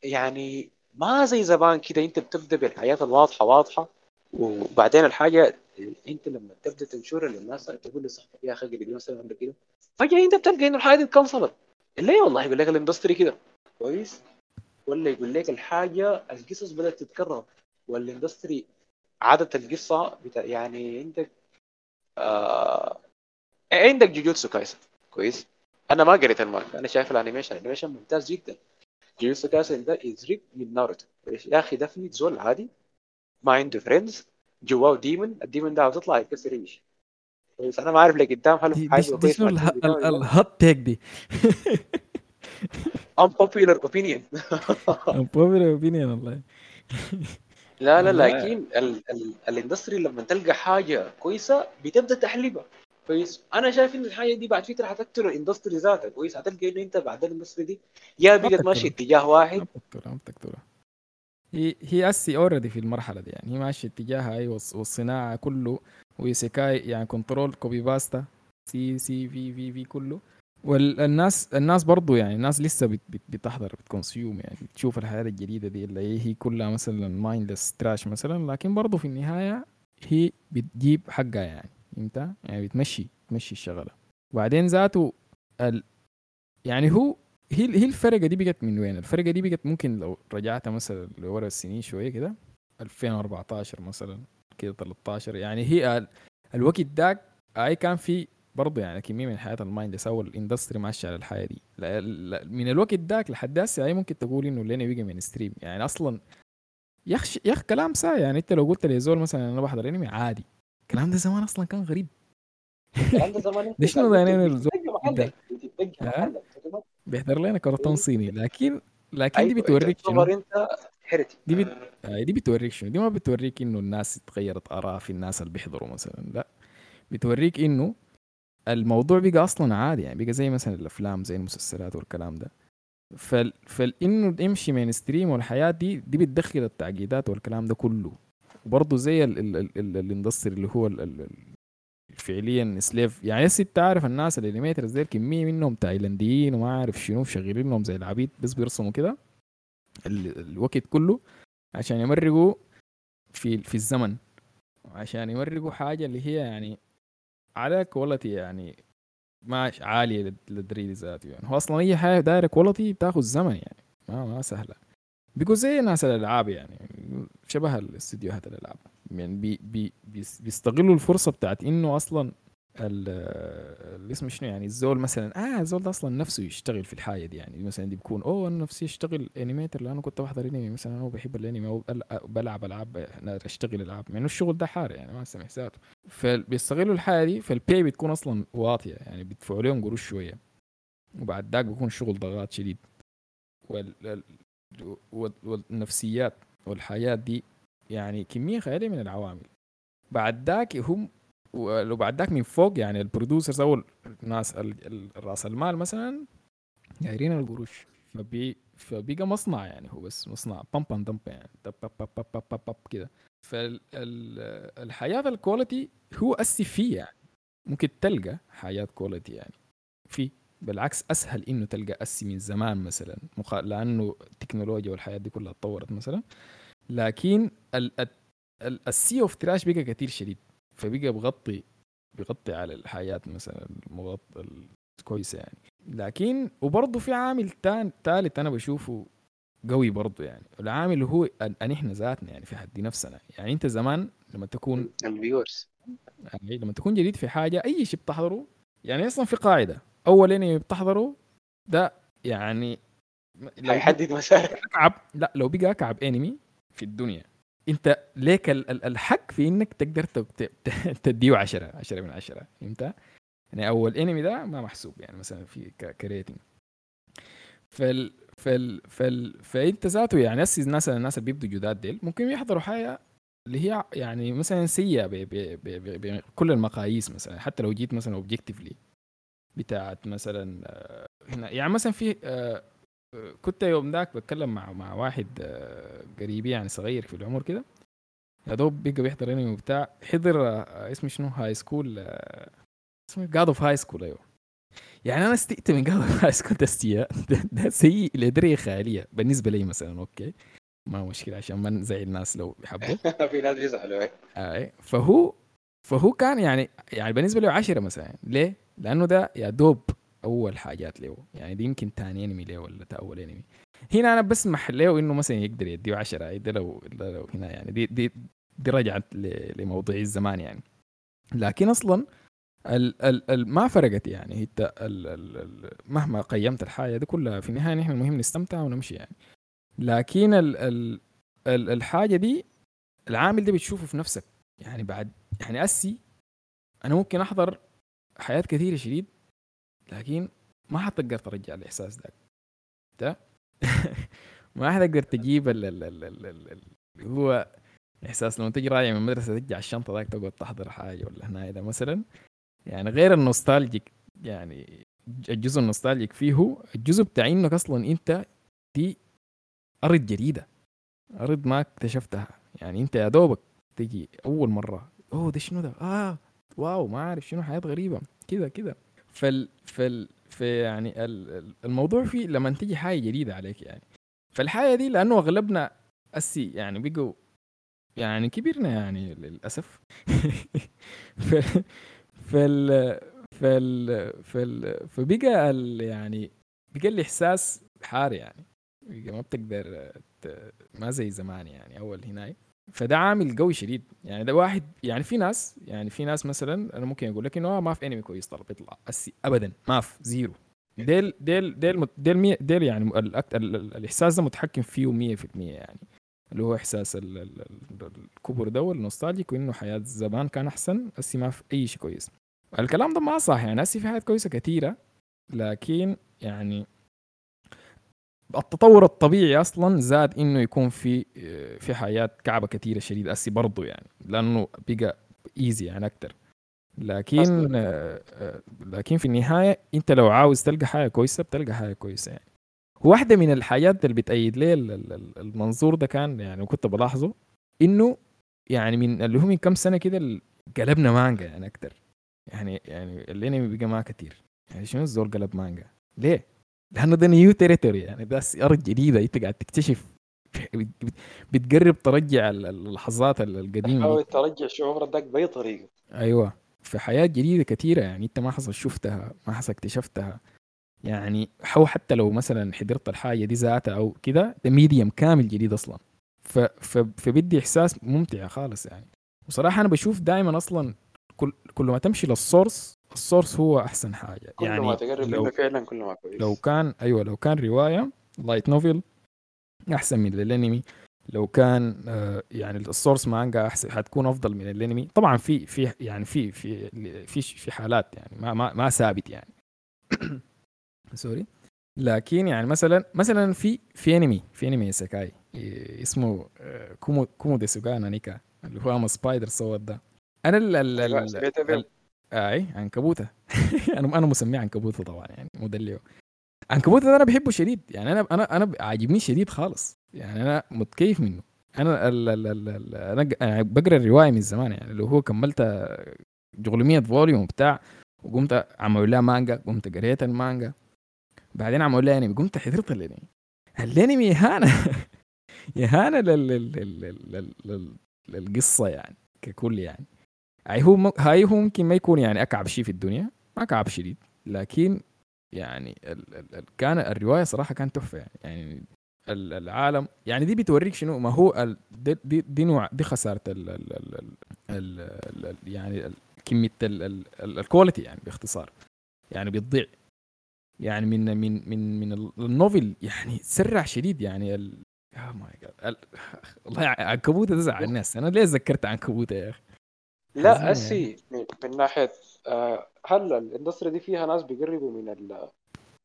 يعني ما زي زمان كده أنت بتبدأ بالحياة الواضحة واضحة وبعدين الحاجة انت لما تبدا تنشرها للناس تقول لصاحبك يا أخي قبل مثلا ولا كده. فجأة أنت بتلقى إنه الحاجة دي اتكنسلت ليه والله يقول لك ال industry كده. كويس؟ ولا يقول لك الحاجة القصص بدأت تتكرر وال industry عادة القصة بتا... يعني عندك آه... عندك جوجوتسو كايسن كويس؟ أنا ما قريت المانجا. أنا شايف ال animation. ال animation ممتاز جدا. جوجوتسو كايسن ده از ريك من ناروتو يا أخي ده في زول عادي. ما عنده friends جواه demon ال demon ده تطلع يكسر إيش؟ كويس أنا ما اعرف لقدام هل حيبقى دي, شنو مع اله- ال team بتاعه ال- ولا لا. ال hot take دي. Unpopular opinion. Popular opinion والله. لا لا. لكن ال ال ال industry لما تلقى حاجة كويسة بتبدأ تحلبها. كويس أنا شايف إن الحاجة دي بعد فترة حتقتل ال industry ذاتها كويس هتلقى إنه أنت بعد ال industry دي يا بقت. ماشي اتجاه واحد. ما بتكترها ما بتكترها هي هي اسي already في المرحلة دي. يعني هي ماشية اتجاهها اي والص- والصناعة كله و isekai يعني control copy paste C C V V V كله. والناس الناس برضو يعني الناس لسه بت بت بتحضر بت consume يعني بتشوف الحياة الجديدة دي اللي هي- كلها مثلا mindless trash مثلا. لكن برضو في النهاية هي بتجيب حقها يعني. فهمت؟ يعني بتمشي تمشي الشغلة. وبعدين ذاته ال يعني هو هي هي الفرقة دي بقت من وين؟ الفرقة دي بقت ممكن لو رجعت مثلا لورا السنين شوية كده 2014 مثلا كده 13 يعني هي ال- الوقت داك أي كان في برضه يعني كمية من حياة ال mind أو ال industry ماشيه على الحياة دي. من الوقت داك لحد هسه أي ممكن تقول إنه الانمي بقى mainstream يعني أصلا يا أخي يا أخي كلام سا يعني أنت لو قلت لي زول مثلا أنا بحضر انمي عادي. الكلام ده زمان أصلا كان غريب. الكلام ده زمان ده شنو ده؟ يعني؟ محلك. بيحضر لنا كرتون صيني لكن لكن دي أيوة، بتوريك شنو؟ أنت هيرتي دي بت... آه، دي بتوريك شنو؟ دي ما بتوريك إنه الناس اتغيرت آراء في الناس اللي بيحضروا مثلا لا. بتوريك إنه الموضوع بقى أصلا عادي يعني بقى زي مثلا الأفلام زي المسلسلات والكلام ده. فال... فانه يمشي mainstream والحياة دي دي بتدخل التعقيدات والكلام ده كله. وبرضه زي. ال... ال... ال... ال industry اللي هو ال... ال... فعليا slave. يعني هسه انت عارف الناس ال animators ديل كمية منهم تايلانديين وما عارف شنو شغالين لهم زي العبيد بس بيرسموا كده ال... الوقت كله عشان يمرقوا في في الزمن. عشان يمرقوا حاجة اللي هي يعني على quality يعني ما عالية لل- للدريد ذاته يعني. هو أصلا أي حاجة دايره quality بتاخذ زمن يعني ما ما سهلة. بيقوا زي ناس الألعاب يعني شبه الاستديوهات الألعاب. يعني بي بي بيس- بيستغلوا الفرصة بتاعت إنه أصلا ال- اللي اسمه شنو يعني الزول مثلا آه الزول ده أصلا نفسه يشتغل في الحاجة دي يعني مثلا دي بيكون أوه أنا نفسي أشتغل animator لأنه كنت بحضر انمي مثلا أنا بحب الانمي بل- بلعب ألعاب أشتغل ألعاب إنه الشغل ده حار يعني ما سمح ذاته. فبيستغلوا الحاجة دي فال pay بتكون أصلا واطية يعني بيدفعوا لهم قروش شوية. وبعد ذاك بيكون شغل ضغط شديد. وال... ال- وال- والنفسيات والحياة دي يعني كمية خيالية من العوامل. بعد ذاك هم ولو بعد ذاك من فوق يعني ال producers أو الناس ال- ال- رأس المال مثلا دايرين القروش. فبي فبقى مصنع يعني هو بس مصنع. pump and dump يعني دب بب بب بب بب بب كده. فالحياه ال quality هو أسي فيه يعني. ممكن تلقى حياة quality يعني. في بالعكس أسهل إنه تلقى أسي من زمان مثلا. لأنه التكنولوجيا والحياة دي كلها اتطورت مثلا. لكن ال... ال... ال sea of trash بقى كثير شديد. فبقى بغطي بغطي على الحياة مثلا المغطى الكويسة يعني. لكن وبرضه في عامل تان ثالث أنا بشوفه قوي برضه يعني. العامل اللي هو أن إحنا ذاتنا يعني في حد نفسنا. يعني أنت زمان لما تكون ال viewers يعني لما تكون جديد في حاجة أي شيء بتحضره يعني أصلا في قاعدة. أول انمي بتحضره ده يعني لو هيحدد مسارك. اكعب لا لو بقى اكعب انمي في الدنيا. انت ليك ال- ال- الحق في انك تقدر تديه 10 10 من 10 فهمت؟ يعني أول انمي ده ما محسوب يعني مثلا في ك rating فال فال فال فإنت ذاته يعني هسه الناس الناس اللي بيبدوا جداد ديل ممكن يحضروا حاجة اللي هي يعني مثلا سيئة بكل المقاييس مثلا. حتى لو جيت مثلا objectively بتاعت مثلا آه، يعني مثلا في آه، كنت يوم ذاك بتكلم مع مع واحد آه، قريبي يعني صغير في العمر كده. يا دوب بقى بيحضر انمي وبتاع. حضر آه، اسمه شنو؟ High School آه، اسمه God of High School أيوه. يعني أنا استئت من قبل ما اسكت استياء ده, ده سيء لدرجة خيالية بالنسبة لي مثلا okay. ما مشكلة عشان ما نزعل الناس لو بيحبوا. في ناس بيزعلوا. أي. فهو فهو كان يعني يعني بالنسبة له عشرة مثلا. ليه؟ لأنه ده يا دوب أول حاجات له يعني دي يمكن ثاني انمي له ولا أول انمي هنا أنا بسمح له إنه مثلا يقدر يديه 10 ده لو ده لو هنا يعني. دي دي دي رجعت لموضوع الزمان يعني. لكن أصلا ال ال ال ما فرقت يعني. انت ال ال ال مهما قيمت الحاجة دي كلها في النهاية نحن المهم نستمتع ونمشي يعني. لكن ال ال ال الحاجة دي العامل ده بتشوفه في نفسك. يعني بعد يعني أسي أنا ممكن أحضر حياة كثيرة شديد لكن ما حتقدر ترجع الإحساس ده. ده ما حتقدر تجيب ال ال ال ال ال ال اللي هو إحساس لما تجي راجع من المدرسة ترجع الشنطة ذاك تقعد تحضر حاجة ولا هنا ده مثلا. يعني غير النوستالجيك يعني الجزء النوستالجيك فيه الجزء بتاع إنك أصلا أنت دي أرض جديدة أرض ما اكتشفتها. يعني أنت يا دوبك تجي أول مرة أوه ده شنو ده؟ آه واو ما عارف شنو حياة غريبة. كذا كذا فال فال في يعني ال- ال- الموضوع فيه لما تجي حاجة جديدة عليك يعني. فالحاجة دي لأنه أغلبنا أسي يعني بقوا يعني كبرنا يعني للأسف. فال فال فال فبقى ال يعني بقى الإحساس حار يعني. ما بتقدر ما زي زمان يعني أول هناي. فده عامل قوي شديد. يعني ده واحد يعني في ناس يعني في ناس مثلا أنا ممكن أقول لك إنه آه ما في انمي كويس طلب يطلع أسي ابدا ما في zero. ديل ديل ديل ديل, مية ديل يعني الإحساس ده متحكم فيه 100% يعني. اللي هو إحساس ال- ال- ال- الكبر ده والنوستالجيك وإنه حياة زمان كان أحسن هسي ما في أي شيء كويس. الكلام ده ما صح يعني هسي في حاجات كويسة كثيره لكن يعني التطور الطبيعي أصلا زاد إنه يكون في في حياة كعبة كثيرة شديد أسي برضه يعني لأنه بقى ايزي يعني أكثر لكن. آه، آه، لكن في النهاية أنت لو عاوز تلقى حاجة كويسة بتلقى حاجة كويسة يعني. واحدة من الحاجات اللي بتأيد لي ال- ال- ال- المنظور ده كان يعني وكنت بلاحظه إنه يعني من اللي هو من كم سنة كده قلبنا مانجا يعني أكثر يعني يعني الانمي بقى ما كثير يعني شنو الزول قلب مانجا؟ ليه؟ لأنه ده new territory يعني ده ارض جديدة أنت قاعد تكتشف بت- بت- بتقرب ترجع ال- ال- اللحظات ال- القديمة دي. حاول ترجع شعورك ذاك بأي طريقة. أيوه. في حياة جديدة كثيره يعني أنت ما حصل شفتها ما حصل اكتشفتها. يعني حو حتى لو مثلا حضرت الحاجة دي ذاتها أو كده ده medium كامل جديد أصلا. ف ف فبدي إحساس ممتع خالص يعني. وصراحة أنا بشوف دائما أصلا كل كل ما تمشي لل source ال source هو أحسن حاجة. كل يعني ما تقرب لو منه فعلا كل ما كويس. لو كان أيوه لو كان رواية light novel أحسن من الانمي لو كان آه، يعني ال source مانجا أحسن حتكون أفضل من الانمي طبعا في في يعني في في في في حالات يعني ما ما ما ثابت يعني. sorry لكن يعني مثلا مثلا في في انمي في انمي isekai. اسمه آه، Kumo Kumo desu ga nani ka اللي هو spider so what ده. أنا ال ال ال- اي عنكبوتة. أنا أنا مسميه عنكبوتة طبعا يعني مدلعه عنكبوتة ده أنا بحبه شديد يعني أنا أنا أنا عاجبني شديد خالص يعني أنا متكيف منه. أنا ال ال ال ال أنا أنا بقرأ الرواية من زمان يعني اللي هو كملت جغلمية volume بتاع وقمت عملوا لها مانجا قمت قريت المانجا. بعدين عملوا لها أنمي قمت حضرت الأنمي. الأنمي اهانه اهانه لل لل لل لل لل للقصة يعني ككل يعني. هاي هو م- هاي هو ممكن ما يكون يعني اكعب شيء في الدنيا ما كعب شديد لكن يعني ال ال ال كان الروايه صراحة كانت تحفه يعني, يعني ال- العالم يعني دي بتوريك شنو ما هو ال دي, دي, دي نوع دي خساره ال ال ال ال ال ال يعني ال- كميه ال- ال- ال- ال quality يعني باختصار يعني بتضيع يعني من من من من ال- ال novel يعني سرع شديد يعني ال يا my God والله عنكبوته ده زعل الناس أنا ليه ذكرت عنكبوته يا أخي لا يعني. أسي من, ناحية آه، هل ال industry دي فيها ناس بيقربوا من ال-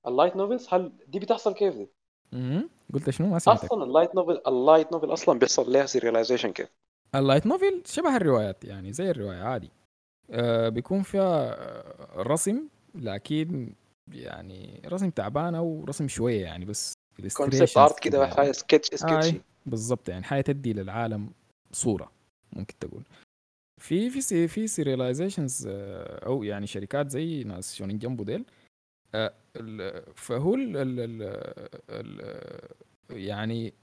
ال light novels هل دي بتحصل كيف دي؟ مهم. قلت شنو ما سمعتك أصلا ال light novel ال light novel أصلا بيحصل لها serialization كيف؟ ال light novel شبه الروايات يعني زي الرواية عادي آه بيكون فيها آه، رسم لكن يعني رسم تعبان أو رسم شوية يعني بس concept art كده يعني. حاجة sketch sketchy آي بالضبط يعني حاجة تدي للعالم صورة ممكن تقول في في سي في serializations أو يعني شركات زي ناس Shonen Jump ديل آه، فهو ال ال يعني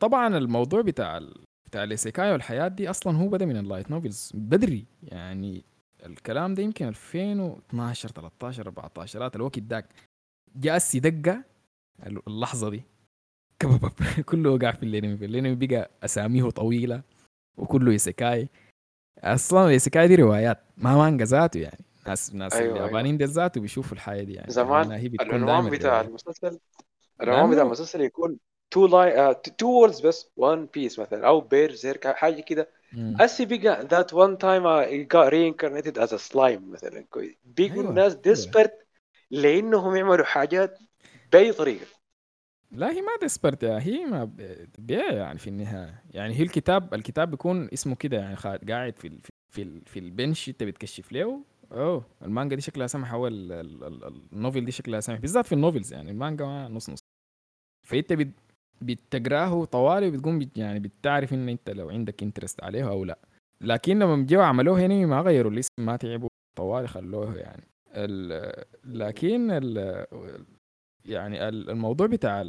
طبعا الموضوع بتاع بتاع ال isekai والحياة دي أصلا هو بدأ من ال light novels بدري. يعني الكلام ده يمكن 2012 13 14 الوقت داك جاء السي دقه اللحظة دي. كله وقع في الانمي في الانمي بقى أساميه طويلة وكله isekai. أصلا ال isekai دي روايات. ما مانجا ذاته يعني. ناس ناس أيوة، اليابانيين دي ذاته بيشوفوا الحياة دي يعني. زمان لأنها هي بتكون العنوان بتاع. المسلسل العنوان بتاع لأنه- المسلسل يكون two line two words بس One Piece مثلا أو Berserk حاجة كده. هسي بقى that one time as a slime مثلا كويس. بقوا أيوة، الناس أيوة. desperate لأنهم يعملوا حاجات بأي طريقة. لا هي ما desperate هي ما ب- بيع يعني في النهاية. يعني هي الكتاب الكتاب بيكون اسمه كده يعني قاعد في في في البنش انت بتكشف له. أوه المانجا دي شكلها ال- ال- ال novel دي شكلها سمح بالذات في ال novels يعني المانجا ما نص نص. فانت بت بتقراه طوالي وبتقوم بت يعني بتعرف إن انت لو عندك interest عليه أو لا. لكن لما جو عملوه هنا ما غيروا الاسم ما تعبوا طوالي خلوه يعني. ال لكن ال يعني ال- الموضوع بتاع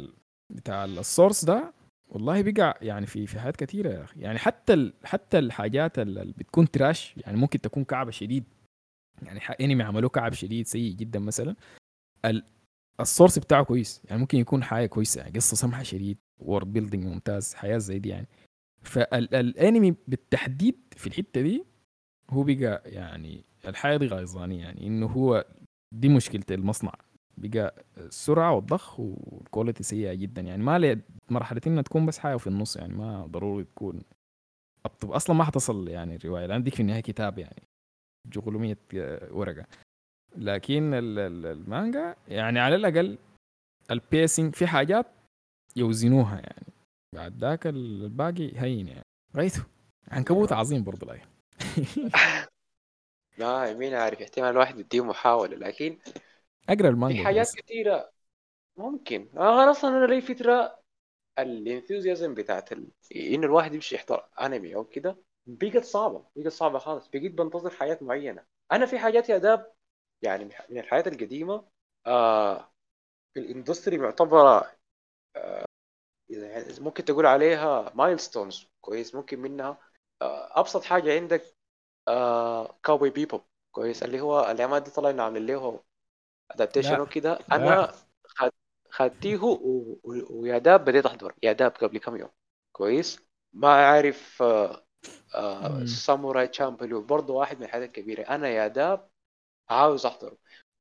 بتاع ال source ده والله بقى يعني في في حاجات كثيره يا أخي. يعني حتى ال حتى الحاجات ال- اللي بتكون trash يعني ممكن تكون كعبه شديد. يعني انمي عملوه كعب شديد سيء جدا مثلا. ال ال source بتاعه كويس. يعني ممكن يكون حاجة كويسة يعني قصة سمحة شديد world building ممتاز حياة زي دي يعني. فالانمي بالتحديد في الحتة دي هو بقى يعني الحياة دي غيظاني يعني إنه هو دي مشكلة المصنع. بقى السرعه والضخ وال quality سيئة جدا. يعني ما لي مرحله إنها تكون بس حاجة في النص يعني ما ضروري تكون. أصلا ما حتصل يعني الروايه لأن ديك في النهاية كتاب يعني جغلومية ورقة. لكن ال- ال- المانجا يعني على الأقل البيسنج في حاجات يوزنوها يعني. بعد ذاك الباقي هين يعني. غيثه عنكبوت عظيم برضه لا ما مين عارف احتمال الواحد يديه محاولة لكن أقرأ المانجا في حاجات بس. كثيره ممكن. آه، أنا أصلا أنا لي فترة ال enthusiasm بتاعت ال... إنه الواحد يمشي يحضر أنمي أو كده بقت صعبة بقت صعبة خالص. بقيت بنتظر حاجات معينة. أنا في حاجات يا داب يعني من الحياة القديمة آه ال industry معتبرة آه يعني ممكن تقول عليها milestones كويس ممكن منها آه أبسط حاجة عندك آه Cowboy Bebop كويس اللي هو الأعمال دي طلعنا عاملين له adaptation لا. أنا خد- خدتيه و- ويا داب بديت احضر يا داب قبل كم يوم. كويس؟ ما عارف آه آه. Samurai Champloo برضه واحد من الحاجات الكبيرة. أنا يا داب عاوز أحضره.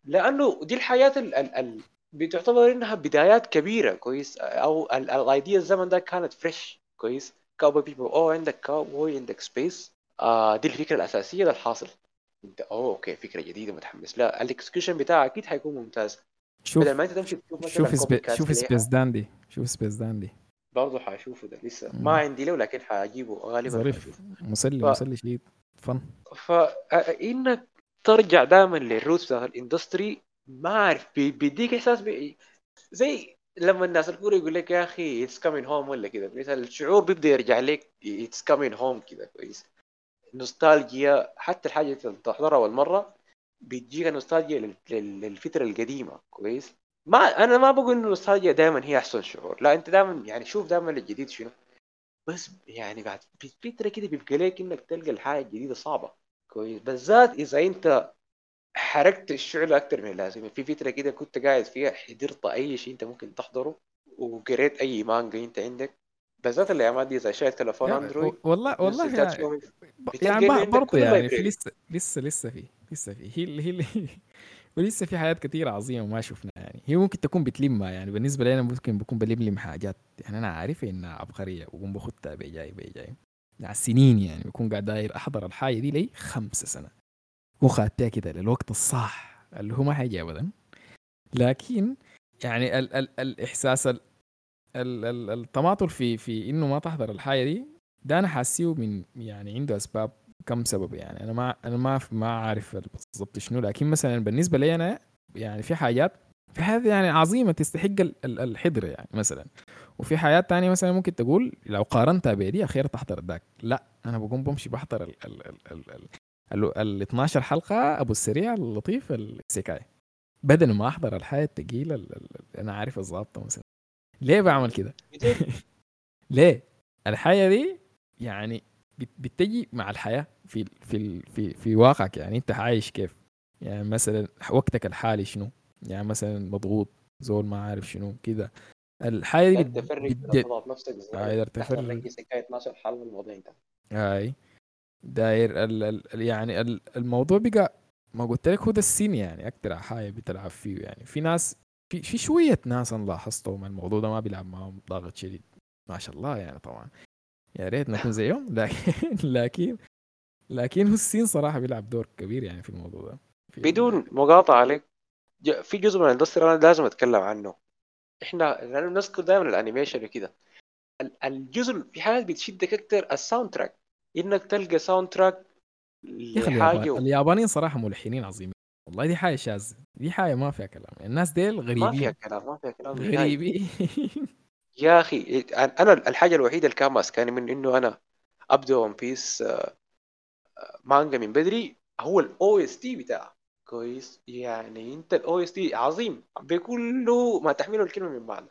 لأنه دي الحياة ال ال ال بتعتبر إنها بدايات كبيرة. كويس؟ أو ال idea الزمن ده كانت fresh كويس؟ Cowboy Bebop أو عندك كاوبوي عندك space آه دي الفكرة الأساسية للحاصل. انت اوه أوكي فكرة جديدة متحمس. لا الإكسكيوشن بتاعك أكيد حيكون ممتاز. شوف بدل ما أنت تمشي تشوف شوف سبي... شوف سبيس داندي شوف سبيس داندي. برضه حاشوفه ده لسه. مم. ما عندي له لكن حاجيبه غالبا ظريف. مسلي ف- مسلي شديد فن. فانك ترجع دائما للروتس بتاعت الإندستري ما أعرف بي- بيديك إحساس بي زي لما الناس الكورة يقول لك يا أخي اتس كامين هوم ولا كده. مثلا الشعور بيبدأ يرجع لك اتس كامين هوم كده كويس. نوستالجيا حتى الحاجة اللي تحضرها أول مرة بيديك نوستالجيا لل- لل- للفترة القديمة كويس؟ ما أنا ما بقول إنه النوستالجيا دائما هي أحسن شعور لا أنت دائما يعني شوف دائما الجديد شنو. بس يعني بعد فترة كده بيبقى لك إنك تلقى الحاجة الجديدة صعبة كويس؟ بالذات إذا أنت حركت الشعله أكثر من اللازم. في فترة كده كنت قاعد فيها حضرت أي شيء أنت ممكن تحضره وقريت أي مانجا أنت عندك بالذات الايامات دي اذا شايل تليفون يا- أندرويد والله والله يعني يعني برضه يعني في. لسه لسه لسه في لسه في. هي هي ولسه في حاجات كثيرة عظيمة ما شفناها يعني. هي ممكن تكون بتلمها يعني. بالنسبة لي أنا ممكن بكون بلملم حاجات. يعني أنا عارف إنها عبقرية وبكون باخدها بجاي بجاي مع السنين يعني بكون قاعد داير أحضر الحاجة دي لي خمسة سنة. وخدتها كده للوقت الصح اللي هو ما حيجي أبدا. لكن يعني ال ال الإحساس ال ال ال التماطل في في إنه ما تحضر الحاجة دي ده أنا حاسيه من يعني عنده أسباب كم سبب يعني. أنا ما أنا ما ما عارف بالضبط شنو لكن مثلا بالنسبة لي أنا يعني في حاجات في حاجات يعني عظيمة تستحق ال- ال- الحضر يعني مثلا. وفي حاجات تانية مثلا ممكن تقول لو قارنتها بدي اخير تحضر ذاك لا أنا بقوم بمشي بحضر ال ال ال ال ال ال 12 حلقة أبو السريع اللطيف السيكاي. بدل ما أحضر الحياة الثقيله ال- ال- ال- أنا عارف الظابطه مثلا. ليه بعمل كده؟ ليه؟ الحياة دي يعني بت- بتجي مع الحياة في في في في واقعك يعني انت عايش كيف؟ يعني مثلا وقتك الحالي شنو؟ يعني مثلا مضغوط زول ما عارف شنو كده الحياة دي بت- تفرق بت- نفسك تحضر تفرق. سكاية 12 حلقة من الموضوع انت هاي داير ال ال يعني ال الموضوع بقى ما قلت لك هو ده السين يعني أكتر حاجة بتلعب فيه يعني في ناس في في شوية ناس أنا لاحظتهم الموضوع ده ما بيلعب معاهم ضاغط شديد. ما شاء الله يعني طبعا. يا ريت نكون زيهم لكن لكن لكن هو السين صراحة بيلعب دور كبير يعني في الموضوع ده. في بدون مقاطعة عليك في جزء من الاندستري أنا لازم أتكلم عنه. إحنا لأنه نذكر دائما الأنيميشن وكده. ال- الجزء في حاجات بتشدك أكتر الساوند تراك. إنك تلقى ساوند تراك لحاجة اليابان اليابانيين صراحة ملحنين عظيمين. والله دي حاجة شاذة دي حاجة ما فيها كلام الناس ديل ما فيها غريبين. كلام ما فيها كلام. غريبين. يا أخي أنا الحاجة الوحيدة اللي كان ماسكاني من إنه أنا أبدأ ون بيس مانجا من بدري هو الاو اس تي بتاعه. كويس. يعني أنت الاو اس تي عظيم. بكل ما تحمله الكلمة من معنى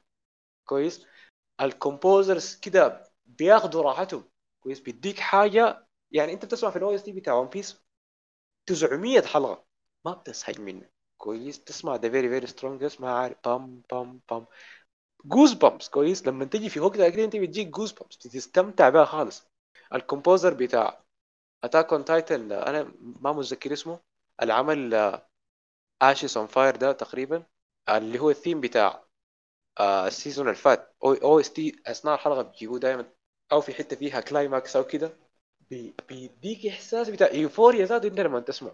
كويس. الكومبوزرز كده بياخدوا راحتهم. كويس. بيديك حاجة يعني أنت بتسمع في الاو اس تي بتاع ون بيس 900 حلقة. ما بتسهل منه كويس تسمع ذا فيري فيري سترونجست ما عارف بام بام بام جوز بامبس كويس. لما تيجي في وقتها كده انت بتجيك جوز بامبس تستمتع بها خالص. الكومبوزر بتاع اتاك اون تايتن أنا ما متذكر اسمه. العمل اشيس اون فاير ده تقريبا. اللي هو الثيم بتاع آه، السيزون اللي فات. أو اس تي أثناء الحلقة بيجيبوه دائما أو في حتة فيها كلايماكس أو كده. بي- بيديك إحساس بتاع ايفوريا ذاته. أنت لما تسمع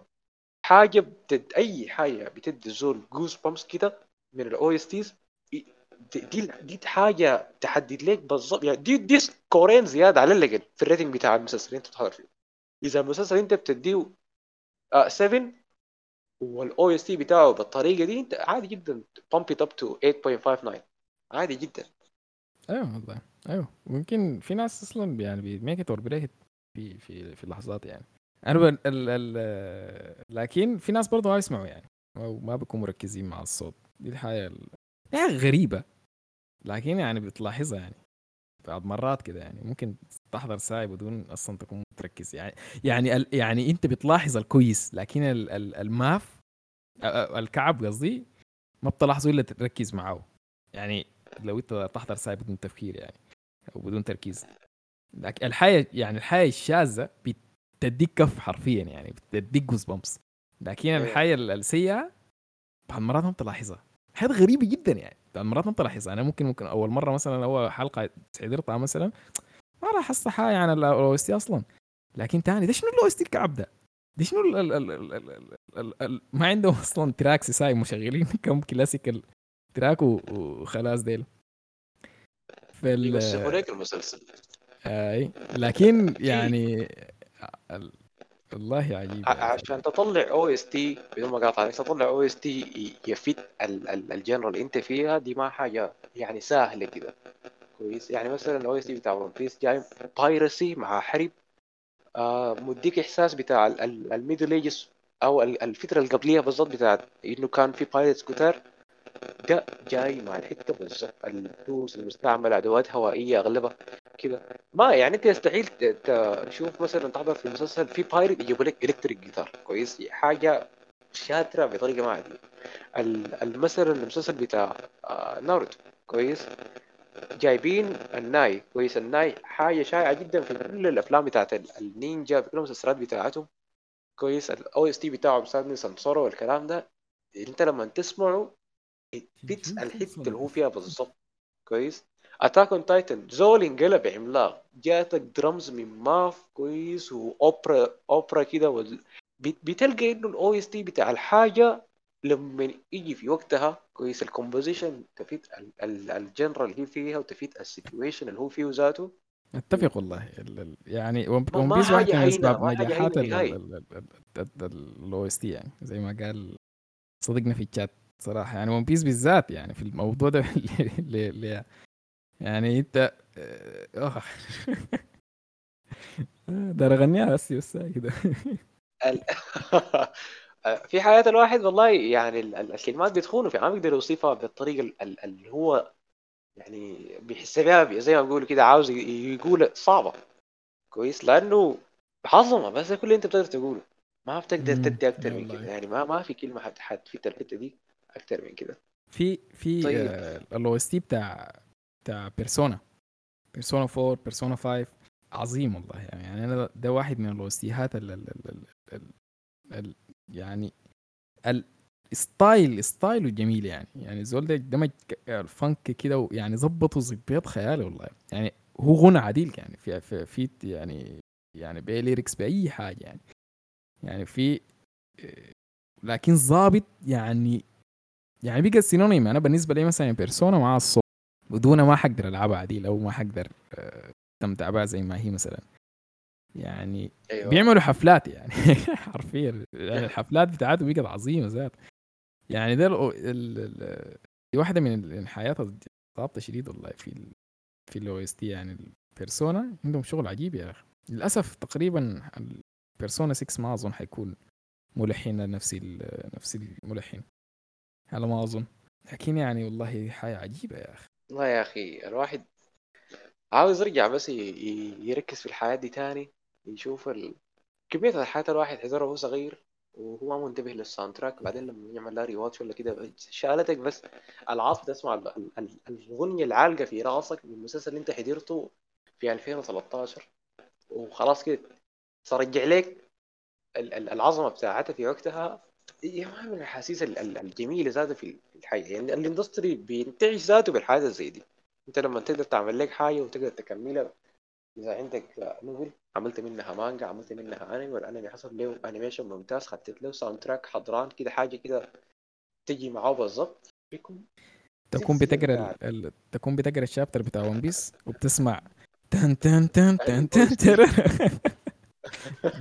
حاجة بتد أي حاجة بتدي الزول جوز بامس كده من الاو اس تيز دي دي حاجة تحدد لك بالظبط يعني دي دي سكورين زيادة على الأقل في الريتنج بتاع المسلسل اللي انت بتحضر فيه إذا المسلسل انت بتديه 7 والاو اس تي بتاعه بالطريقة دي انت عادي جدا بامب ات اب تو 8.59 عادي جدا. أيوه والله. أيوه. ممكن في ناس أصلا يعني بيميك ات اور بريك في في في اللحظات يعني. أنا ب... ال... ال... لكن في ناس برضه ما يسمعوا يعني. أو ما بيكونوا مركزين مع الصوت. دي الحاجة ال... حاجة غريبة. لكن يعني بتلاحظها يعني. بعض مرات كده يعني. ممكن تحضر ساعة بدون أصلا تكون متركز يعني يعني ال... يعني أنت بتلاحظ الكويس. لكن ال... ال... الماف الكعب قصدي ما بتلاحظه إلا تركز معاه يعني لو أنت تحضر ساعة بدون تفكير يعني. أو بدون تركيز. لكن الحياة يعني الحياة الشاذة بتديك كف حرفيا يعني بتديك جوز بامبس لكن أيوة. الحياة السيئة بعض المرات ما بتلاحظها. حاجات غريبة جدا يعني بعض المرات ما بتلاحظها. أنا ممكن ممكن أول مرة مثلا أول حلقة حضرتها مثلا ما راح احس حاجة عن الأو إس تي أصلا. لكن تاني ده شنو الأو إس تي الكعب ده؟ ده شنو ال ال ال ال ال ال ال ال ما عندهم أصلا تراك ساي مشغلين كم كلاسيكال تراك وخلاص ديل. فال يوسخوا لك المسلسل. اي لكن يعني والله عجيب يعني. عشان تطلع أو اس تي بدون ما أقاطع عليك تطلع أو اس تي يفيد ال- ال- الجنرال اللي أنت فيها دي ما حاجة يعني سهلة كده. كويس. يعني مثلا الاو اس تي بتاع ون بيس جاي بايرسي مع حرب. آه مديك إحساس بتاع الميدل ايجز أو ال- الفترة القبليه بالضبط بتاعت إنه كان في بايرتس كتار. ده جاي مع الحتة بالضبط الفلوس المستعملة أدوات هوائية أغلبها. كده. ما يعني انت يستحيل تشوف مثلا تحضر في مسلسل في بايرت يجيبوا لك الكتريك جيتار كويس؟ حاجة شاطرة بطريقة ما عاديه مثلا المسلسل بتاع آه، ناروتو كويس؟ جايبين الناي. كويس؟ الناي حاجة شائعة جدا في كل الأفلام بتاعت ال- النينجا في كل المسلسلات بتاعتهم. كويس؟ الاو اس تي بتاعهم سادني سانسورو والكلام ده. انت لما تسمعه فيتس الحته اللي هو فيها بالضبط كويس؟ اتاك اون تايتن زول انقلب عملاق جاتك درمز من ماف كويس واوبرا أوبرا كده وال... بت- بتلقى إنه الاو اس تي بتاع الحاجة لما يجي في وقتها كويس. الكومبوزيشن تفيد ال- ال- الجنرال اللي هي فيها وتفيد السيتويشن اللي هو فيه ذاته اتفق والله. ال- ال- يعني ون بيس واحد من اسباب نجاحات. الاو اس تي يعني. زي ما قال صديقنا في الشات صراحة. يعني ون بيس بالذات يعني في الموضوع ده يعني انت آه ده اغنيها بس بس كده. آه، في حياة الواحد والله يعني ال- ال- الكلمات بتخونه في ما بيقدر يوصفها بالطريقة ال- ال- اللي هو يعني بيحس بها زي ما بيقولوا كده عاوز يقول صعبة. كويس؟ لأنه عظمة بس ده كل اللي أنت بتقدر تقوله. ما بتقدر تدي أكتر من. كده. يعني ما ما في كلمة حت حتفيد الحتة دي أكتر من كده. في في طيب. الاو اس تي بتاع بيرسونا بيرسونا 4 بيرسونا 5 عظيم والله يعني, يعني أنا ده- واحد من تيهات ال ال ال ال ال يعني الستايل ستايله جميل يعني. يعني الزول ده دمج الفانك كده يعني ظبطه ظبيط خيالي والله. يعني هو غنى عديل يعني. في في, في يعني يعني بليركس بأي حاجة يعني. يعني في لكن ظابط يعني يعني بقى سينونيم أنا بالنسبة لي مثلا بيرسونا مع الصوت بدون ما حقدر ألعبها عديل أو ما حقدر آه، استمتع بها زي ما هي مثلا. يعني أيوه. بيعملوا حفلات يعني حرفيا. يعني الحفلات بتاعته بقت عظيمة ذات. يعني ده دي واحدة من الحياة الضابطه شديد والله في ال في ال OST يعني. ال Persona عندهم شغل عجيب يا أخي. للأسف تقريبا ال Persona 6 ما أظن حيكون ملحن نفس نفس الملحن. على ما أظن. لكن يعني والله حياة عجيبة يا أخي. والله يا أخي الواحد عاوز يرجع بس ي- ي- يركز في الحياة دي تاني يشوف ال... كمية الحياة الواحد حضرها وهو صغير وهو ما منتبه لل soundtrack بعدين لما يعمل لها rewatch ولا كده شالتك بس العاطفة تسمع ال- ال- ال- الأغنية العالقة في راسك من المسلسل اللي أنت حضرته في 2013 وخلاص كده ترجع لك ال- ال- العظمة بتاعتها في وقتها. هي ما من الأحاسيس ال- ال- الجميلة ذاتها في الحياة يعني ال industry بينتعش ذاته بالحاجة زي دي. أنت لما تقدر تعمل لك حاجة وتقدر تكملها إذا عندك novel عملت منها مانجا عملت منها انمي والانمي حصل له animation ممتاز خدت له soundtrack حضران كده حاجة كده تجي معاه بالظبط بيكون تكون بتقرأ ال... تكون بتقرأ ال chapter بتاع One Piece وبتسمع تن تن تن تن تن تن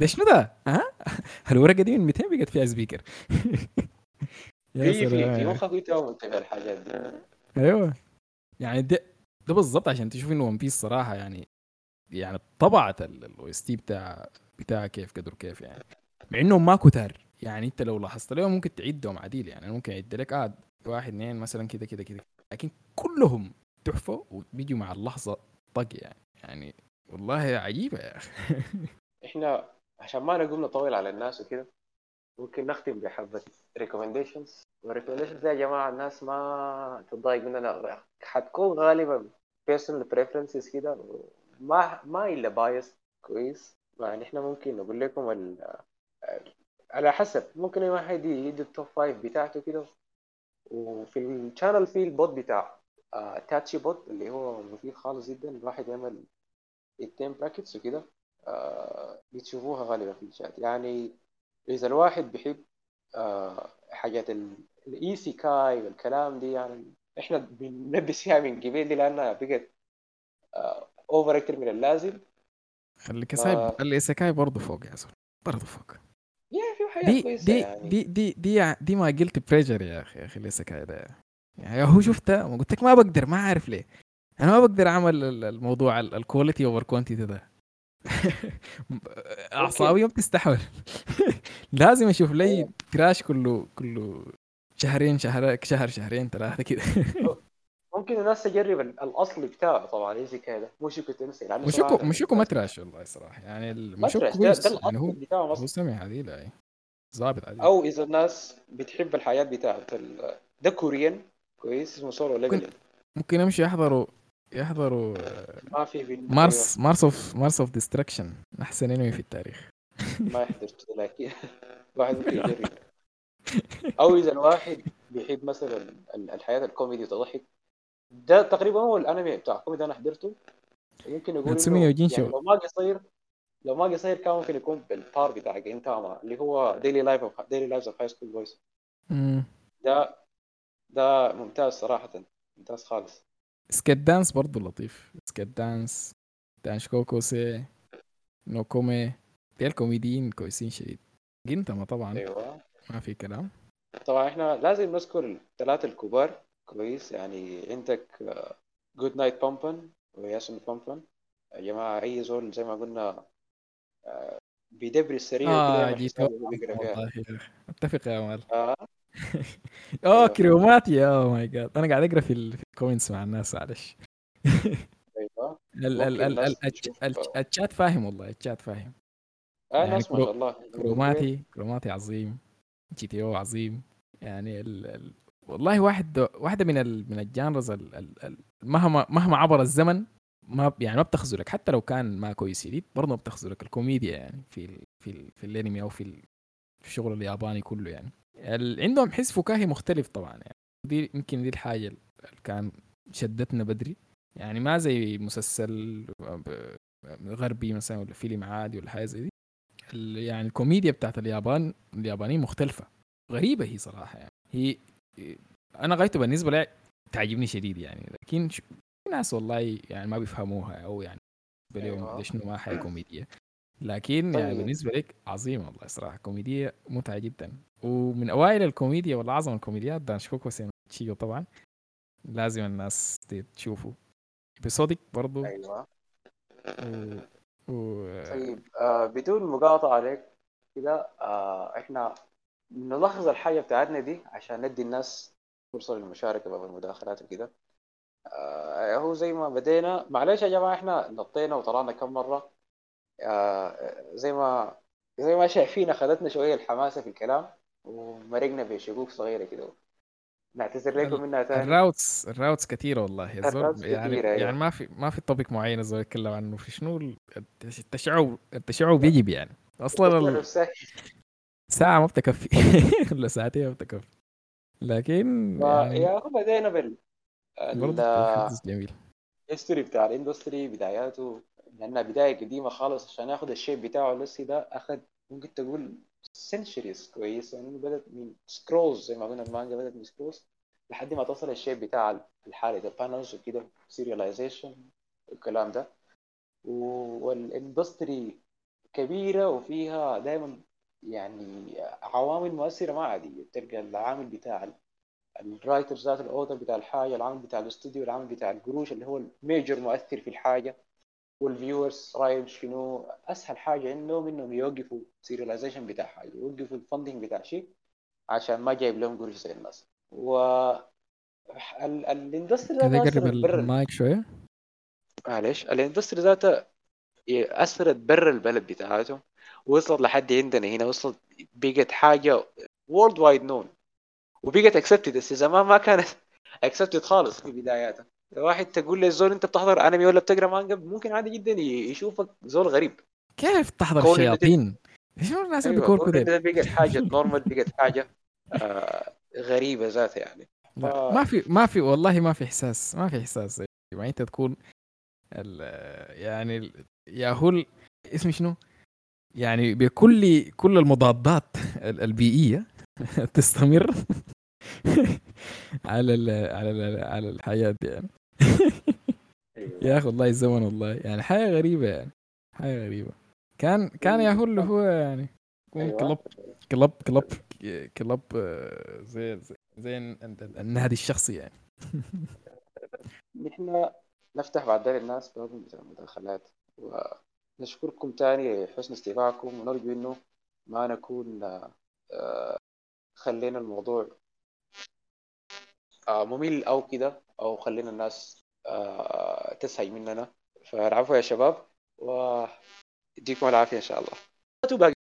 ده شنو ده؟ ها؟ الورقه دي من 200 بقت فيها speaker في في في مخك انت منتبه الحاجات دي أيوه. يعني ده ده بالضبط عشان تشوف إنه One Piece صراحة يعني يعني طبعت ال OST بتاع بتاع كيف قدر كيف يعني. مع إنهم ما كتار يعني أنت لو لاحظت لهم ممكن تعدهم عديل يعني. ممكن أعد لك قاعد واحد اثنين مثلا كده كده كده. لكن كلهم تحفة وبيجوا مع اللحظة طق يعني. يعني والله عجيبة يا أخي. إحنا عشان ما نقوم نطول على الناس وكده ممكن نختم بحبة recommendations. والريكومنديشنز دي يا جماعة الناس ما تتضايق مننا. حتكون غالبا personal preferences كده ما ما إلا bias كويس يعني إحنا ممكن نقول لكم ال... على حسب ممكن أي واحد يدي ال top five بتاعته كده. وفي ال channel في ال bot بتاع تاتشي bot اللي هو مفيد خالص جدا. الواحد يعمل ال team باكيتس وكده. آه بتشوفوها غالبا في الشات. يعني إذا الواحد بيحب آه حاجات ال isekai والكلام دي يعني إحنا بنلبس فيها من قبل دي لأنها بقت أوفر أكتر من اللازم. الكساي آه. الإيساكاي برضه فوق يا زول برضه فوق. يعني في حاجات دي كويسة دي يعني. دي دي دي دي ما قلت بريجر يا أخي يا أخي الإيساكاي ده. يعني هو شفته ما قلت لك ما بقدر ما عارف ليه. أنا ما بقدر أعمل ال- الموضوع الكواليتي اوفر كوانتيتي ده. أعصابي ما بتستحمل. لازم أشوف لي كراش كله كله شهرين شهر شهر شهرين ثلاثة كده. ممكن الناس تجرب ال- الأصلي بتاعه طبعا إيزي كاي ده مو شيكو تنسي لأنه مشوكو صراحة مشوكو ما. تراش والله صراحة. يعني ده, كويس يعني هو بتاعه هو سمع عديل إي. ظابط عديل أو إذا الناس بتحب الحياة بتاعت ال... ده كوريان كويس اسمه سولو ليفل ممكن يمشي يحضروا يحضروا ما في في مارس مارس اوف مارس اوف ديستركشن أحسن انمي في التاريخ. ما حضرته لكن الواحد ممكن يجرب أو إذا الواحد بيحب مثلا ال- الحياة الكوميدي وتضحك ده تقريبا هو الأنمي بتاع الكوميدي أنا حضرته. ممكن إنه يوجين يعني. لو ما قصير لو ما قصير كان ممكن يكون بال par بتاع جينتاما اللي هو Daily Life of Daily Lives of High School Boys. ده ده ممتاز صراحة. ممتاز خالص. Sket Dance برضه لطيف. Sket Dance دانش كوكوسي نوكومي دي الكوميديين كويسين شديد. جنتما طبعا. أيوه. ما في كلام. طبعا إحنا لازم نذكر الثلاثة الكبار. كويس. يعني عندك جود نايت بامبن وياسم بامبن يا جماعة أي زول زي ما قلنا آه، بيدبر السريع فيها. والله يا أخي. أتفق يا مال آه. آه. أيوة. كريوماتي. أوه ماي جاد أنا قاعد أقرأ في ال- في الكومنتس مع الناس معلش. أيوه. الشات فاهم والله الشات فاهم. آه يعني ناس ما شاء الله. كروماتي كروماتي عظيم. GTO عظيم. يعني ال... ال... والله واحد واحدة من ال... من ال genres ال... ال... ال... مهما مهما عبر الزمن ما يعني ما بتخذلك حتى لو كان ما كويس جديد برضه ما بتخذلك الكوميديا يعني في ال... في ال... في الأنمي أو في ال... في الشغل الياباني كله يعني. عندهم حس فكاهي مختلف طبعا يعني. دي يمكن دي الحاجة اللي كان شدتنا بدري. يعني ما زي مسلسل ب- غربي مثلا ولا فيلم عادي ولا حاجة زي دي. يعني الكوميديا بتاعت اليابان اليابانيين مختلفة. غريبة هي صراحة يعني. هي أنا غايته بالنسبة لي تعجبني شديد يعني. لكن ش- في ناس والله يعني ما بيفهموها أو يعني بالنسبة لهم أيوة. شنو ما حاجة كوميديا لكن يعني طيب. بالنسبة لك عظيمة والله صراحة كوميديا متعة جدا. ومن أوائل الكوميديا ولا أعظم الكوميديات دانشكوكو سين تشيجو طبعا. لازم الناس تشوفه. بصدق برضو. أيوه. و... و... طيب آه بدون مقاطعة عليك كده آه إحنا نلخص الحاجة بتاعتنا دي عشان ندي الناس فرصة للمشاركة بقى بالمداخلات وكده. آه هو زي ما بدينا معلش يا جماعة إحنا نطينا وطلعنا كم مرة. آه زي ما زي ما شايفين اخذتنا شوية الحماسة في الكلام ومرقنا بشقوق صغيرة كده. نعتذر لكم منها ثاني ال routes ال routes كثيره والله يا ال routes يعني كتيرة، أيوة. يعني ما في ما في topic معين الزول يتكلم عنه. في شنو ال- التش- التشعب التشعب يجب يعني. أصلا الساعة ما بتكفي. ولا ساعتين ما بتكفي. لكن يعني يا هو بدينا بال برضه جميل. ال history بتاع ال industry بداياته. لانها بدايه قديمه خالص عشان ياخد ال shape بتاعه لسه ده اخذ ممكن تقول centuries كويس يعني بدأت من scrolls زي ما قلنا المانجا بدأت من scrolls لحد ما تصل ال shape بتاع الحالي ده panels وكده serialization والكلام ده. وال industry كبيرة وفيها دائما يعني عوامل مؤثرة ما عادية. تلقى العامل بتاع ال writer ذات ال author بتاع الحاجة العامل بتاع الاستوديو العامل بتاع القروش اللي هو ال major مؤثر في الحاجة. وال viewers رأيهم شنو؟ أسهل حاجة عندهم إنهم يوقفوا serialization بتاع حاجة يوقفوا ال funding بتاع شيء عشان ما جايب لهم قروش زي الناس. و ال- ال industry ذاتها قرب المايك شوية؟ معلش ال industry ذاتها اثرت برا البلد بتاعتهم. وصلت لحد عندنا هنا. وصلت بقت حاجة worldwide known وبقت accepted زمان ما كانت accepted خالص في بداياتها. واحد تقول لي زول انت بتحضر انمي ولا بتقرأ مانجا ممكن عادي جدا يشوفك زول غريب. كيف تحضر الشياطين شنو الناس اللي أيوه بيكون إنه بقت حاجة normal بقت حاجة آه غريبة ذاتها يعني. لا ف- ما في ما في والله ما في إحساس ما في إحساس ما أنت تكون ال- يعني ال- يا هو اسمه شنو؟ يعني بكل كل المضادات ال- البيئية تستمر على ال على ال على الحياة دي يعني. يا أخي والله الزمن والله يعني حاجة غريبة يعني حاجة غريبة كان كان يا هو اللي هو يعني يكون أيوة. كلب كلب كلب كلب آه، زي زي, زي ال- ال- النادي الشخصي يعني نحن نفتح بعد ذلك الناس باب المداخلات ونشكركم تاني لحسن استماعكم ونرجو إنه ما نكون آه، خلينا الموضوع ممل أو كده أو خلينا الناس آه، تسهج مننا. فالعفو يا شباب ويديكم العافية إن شاء الله.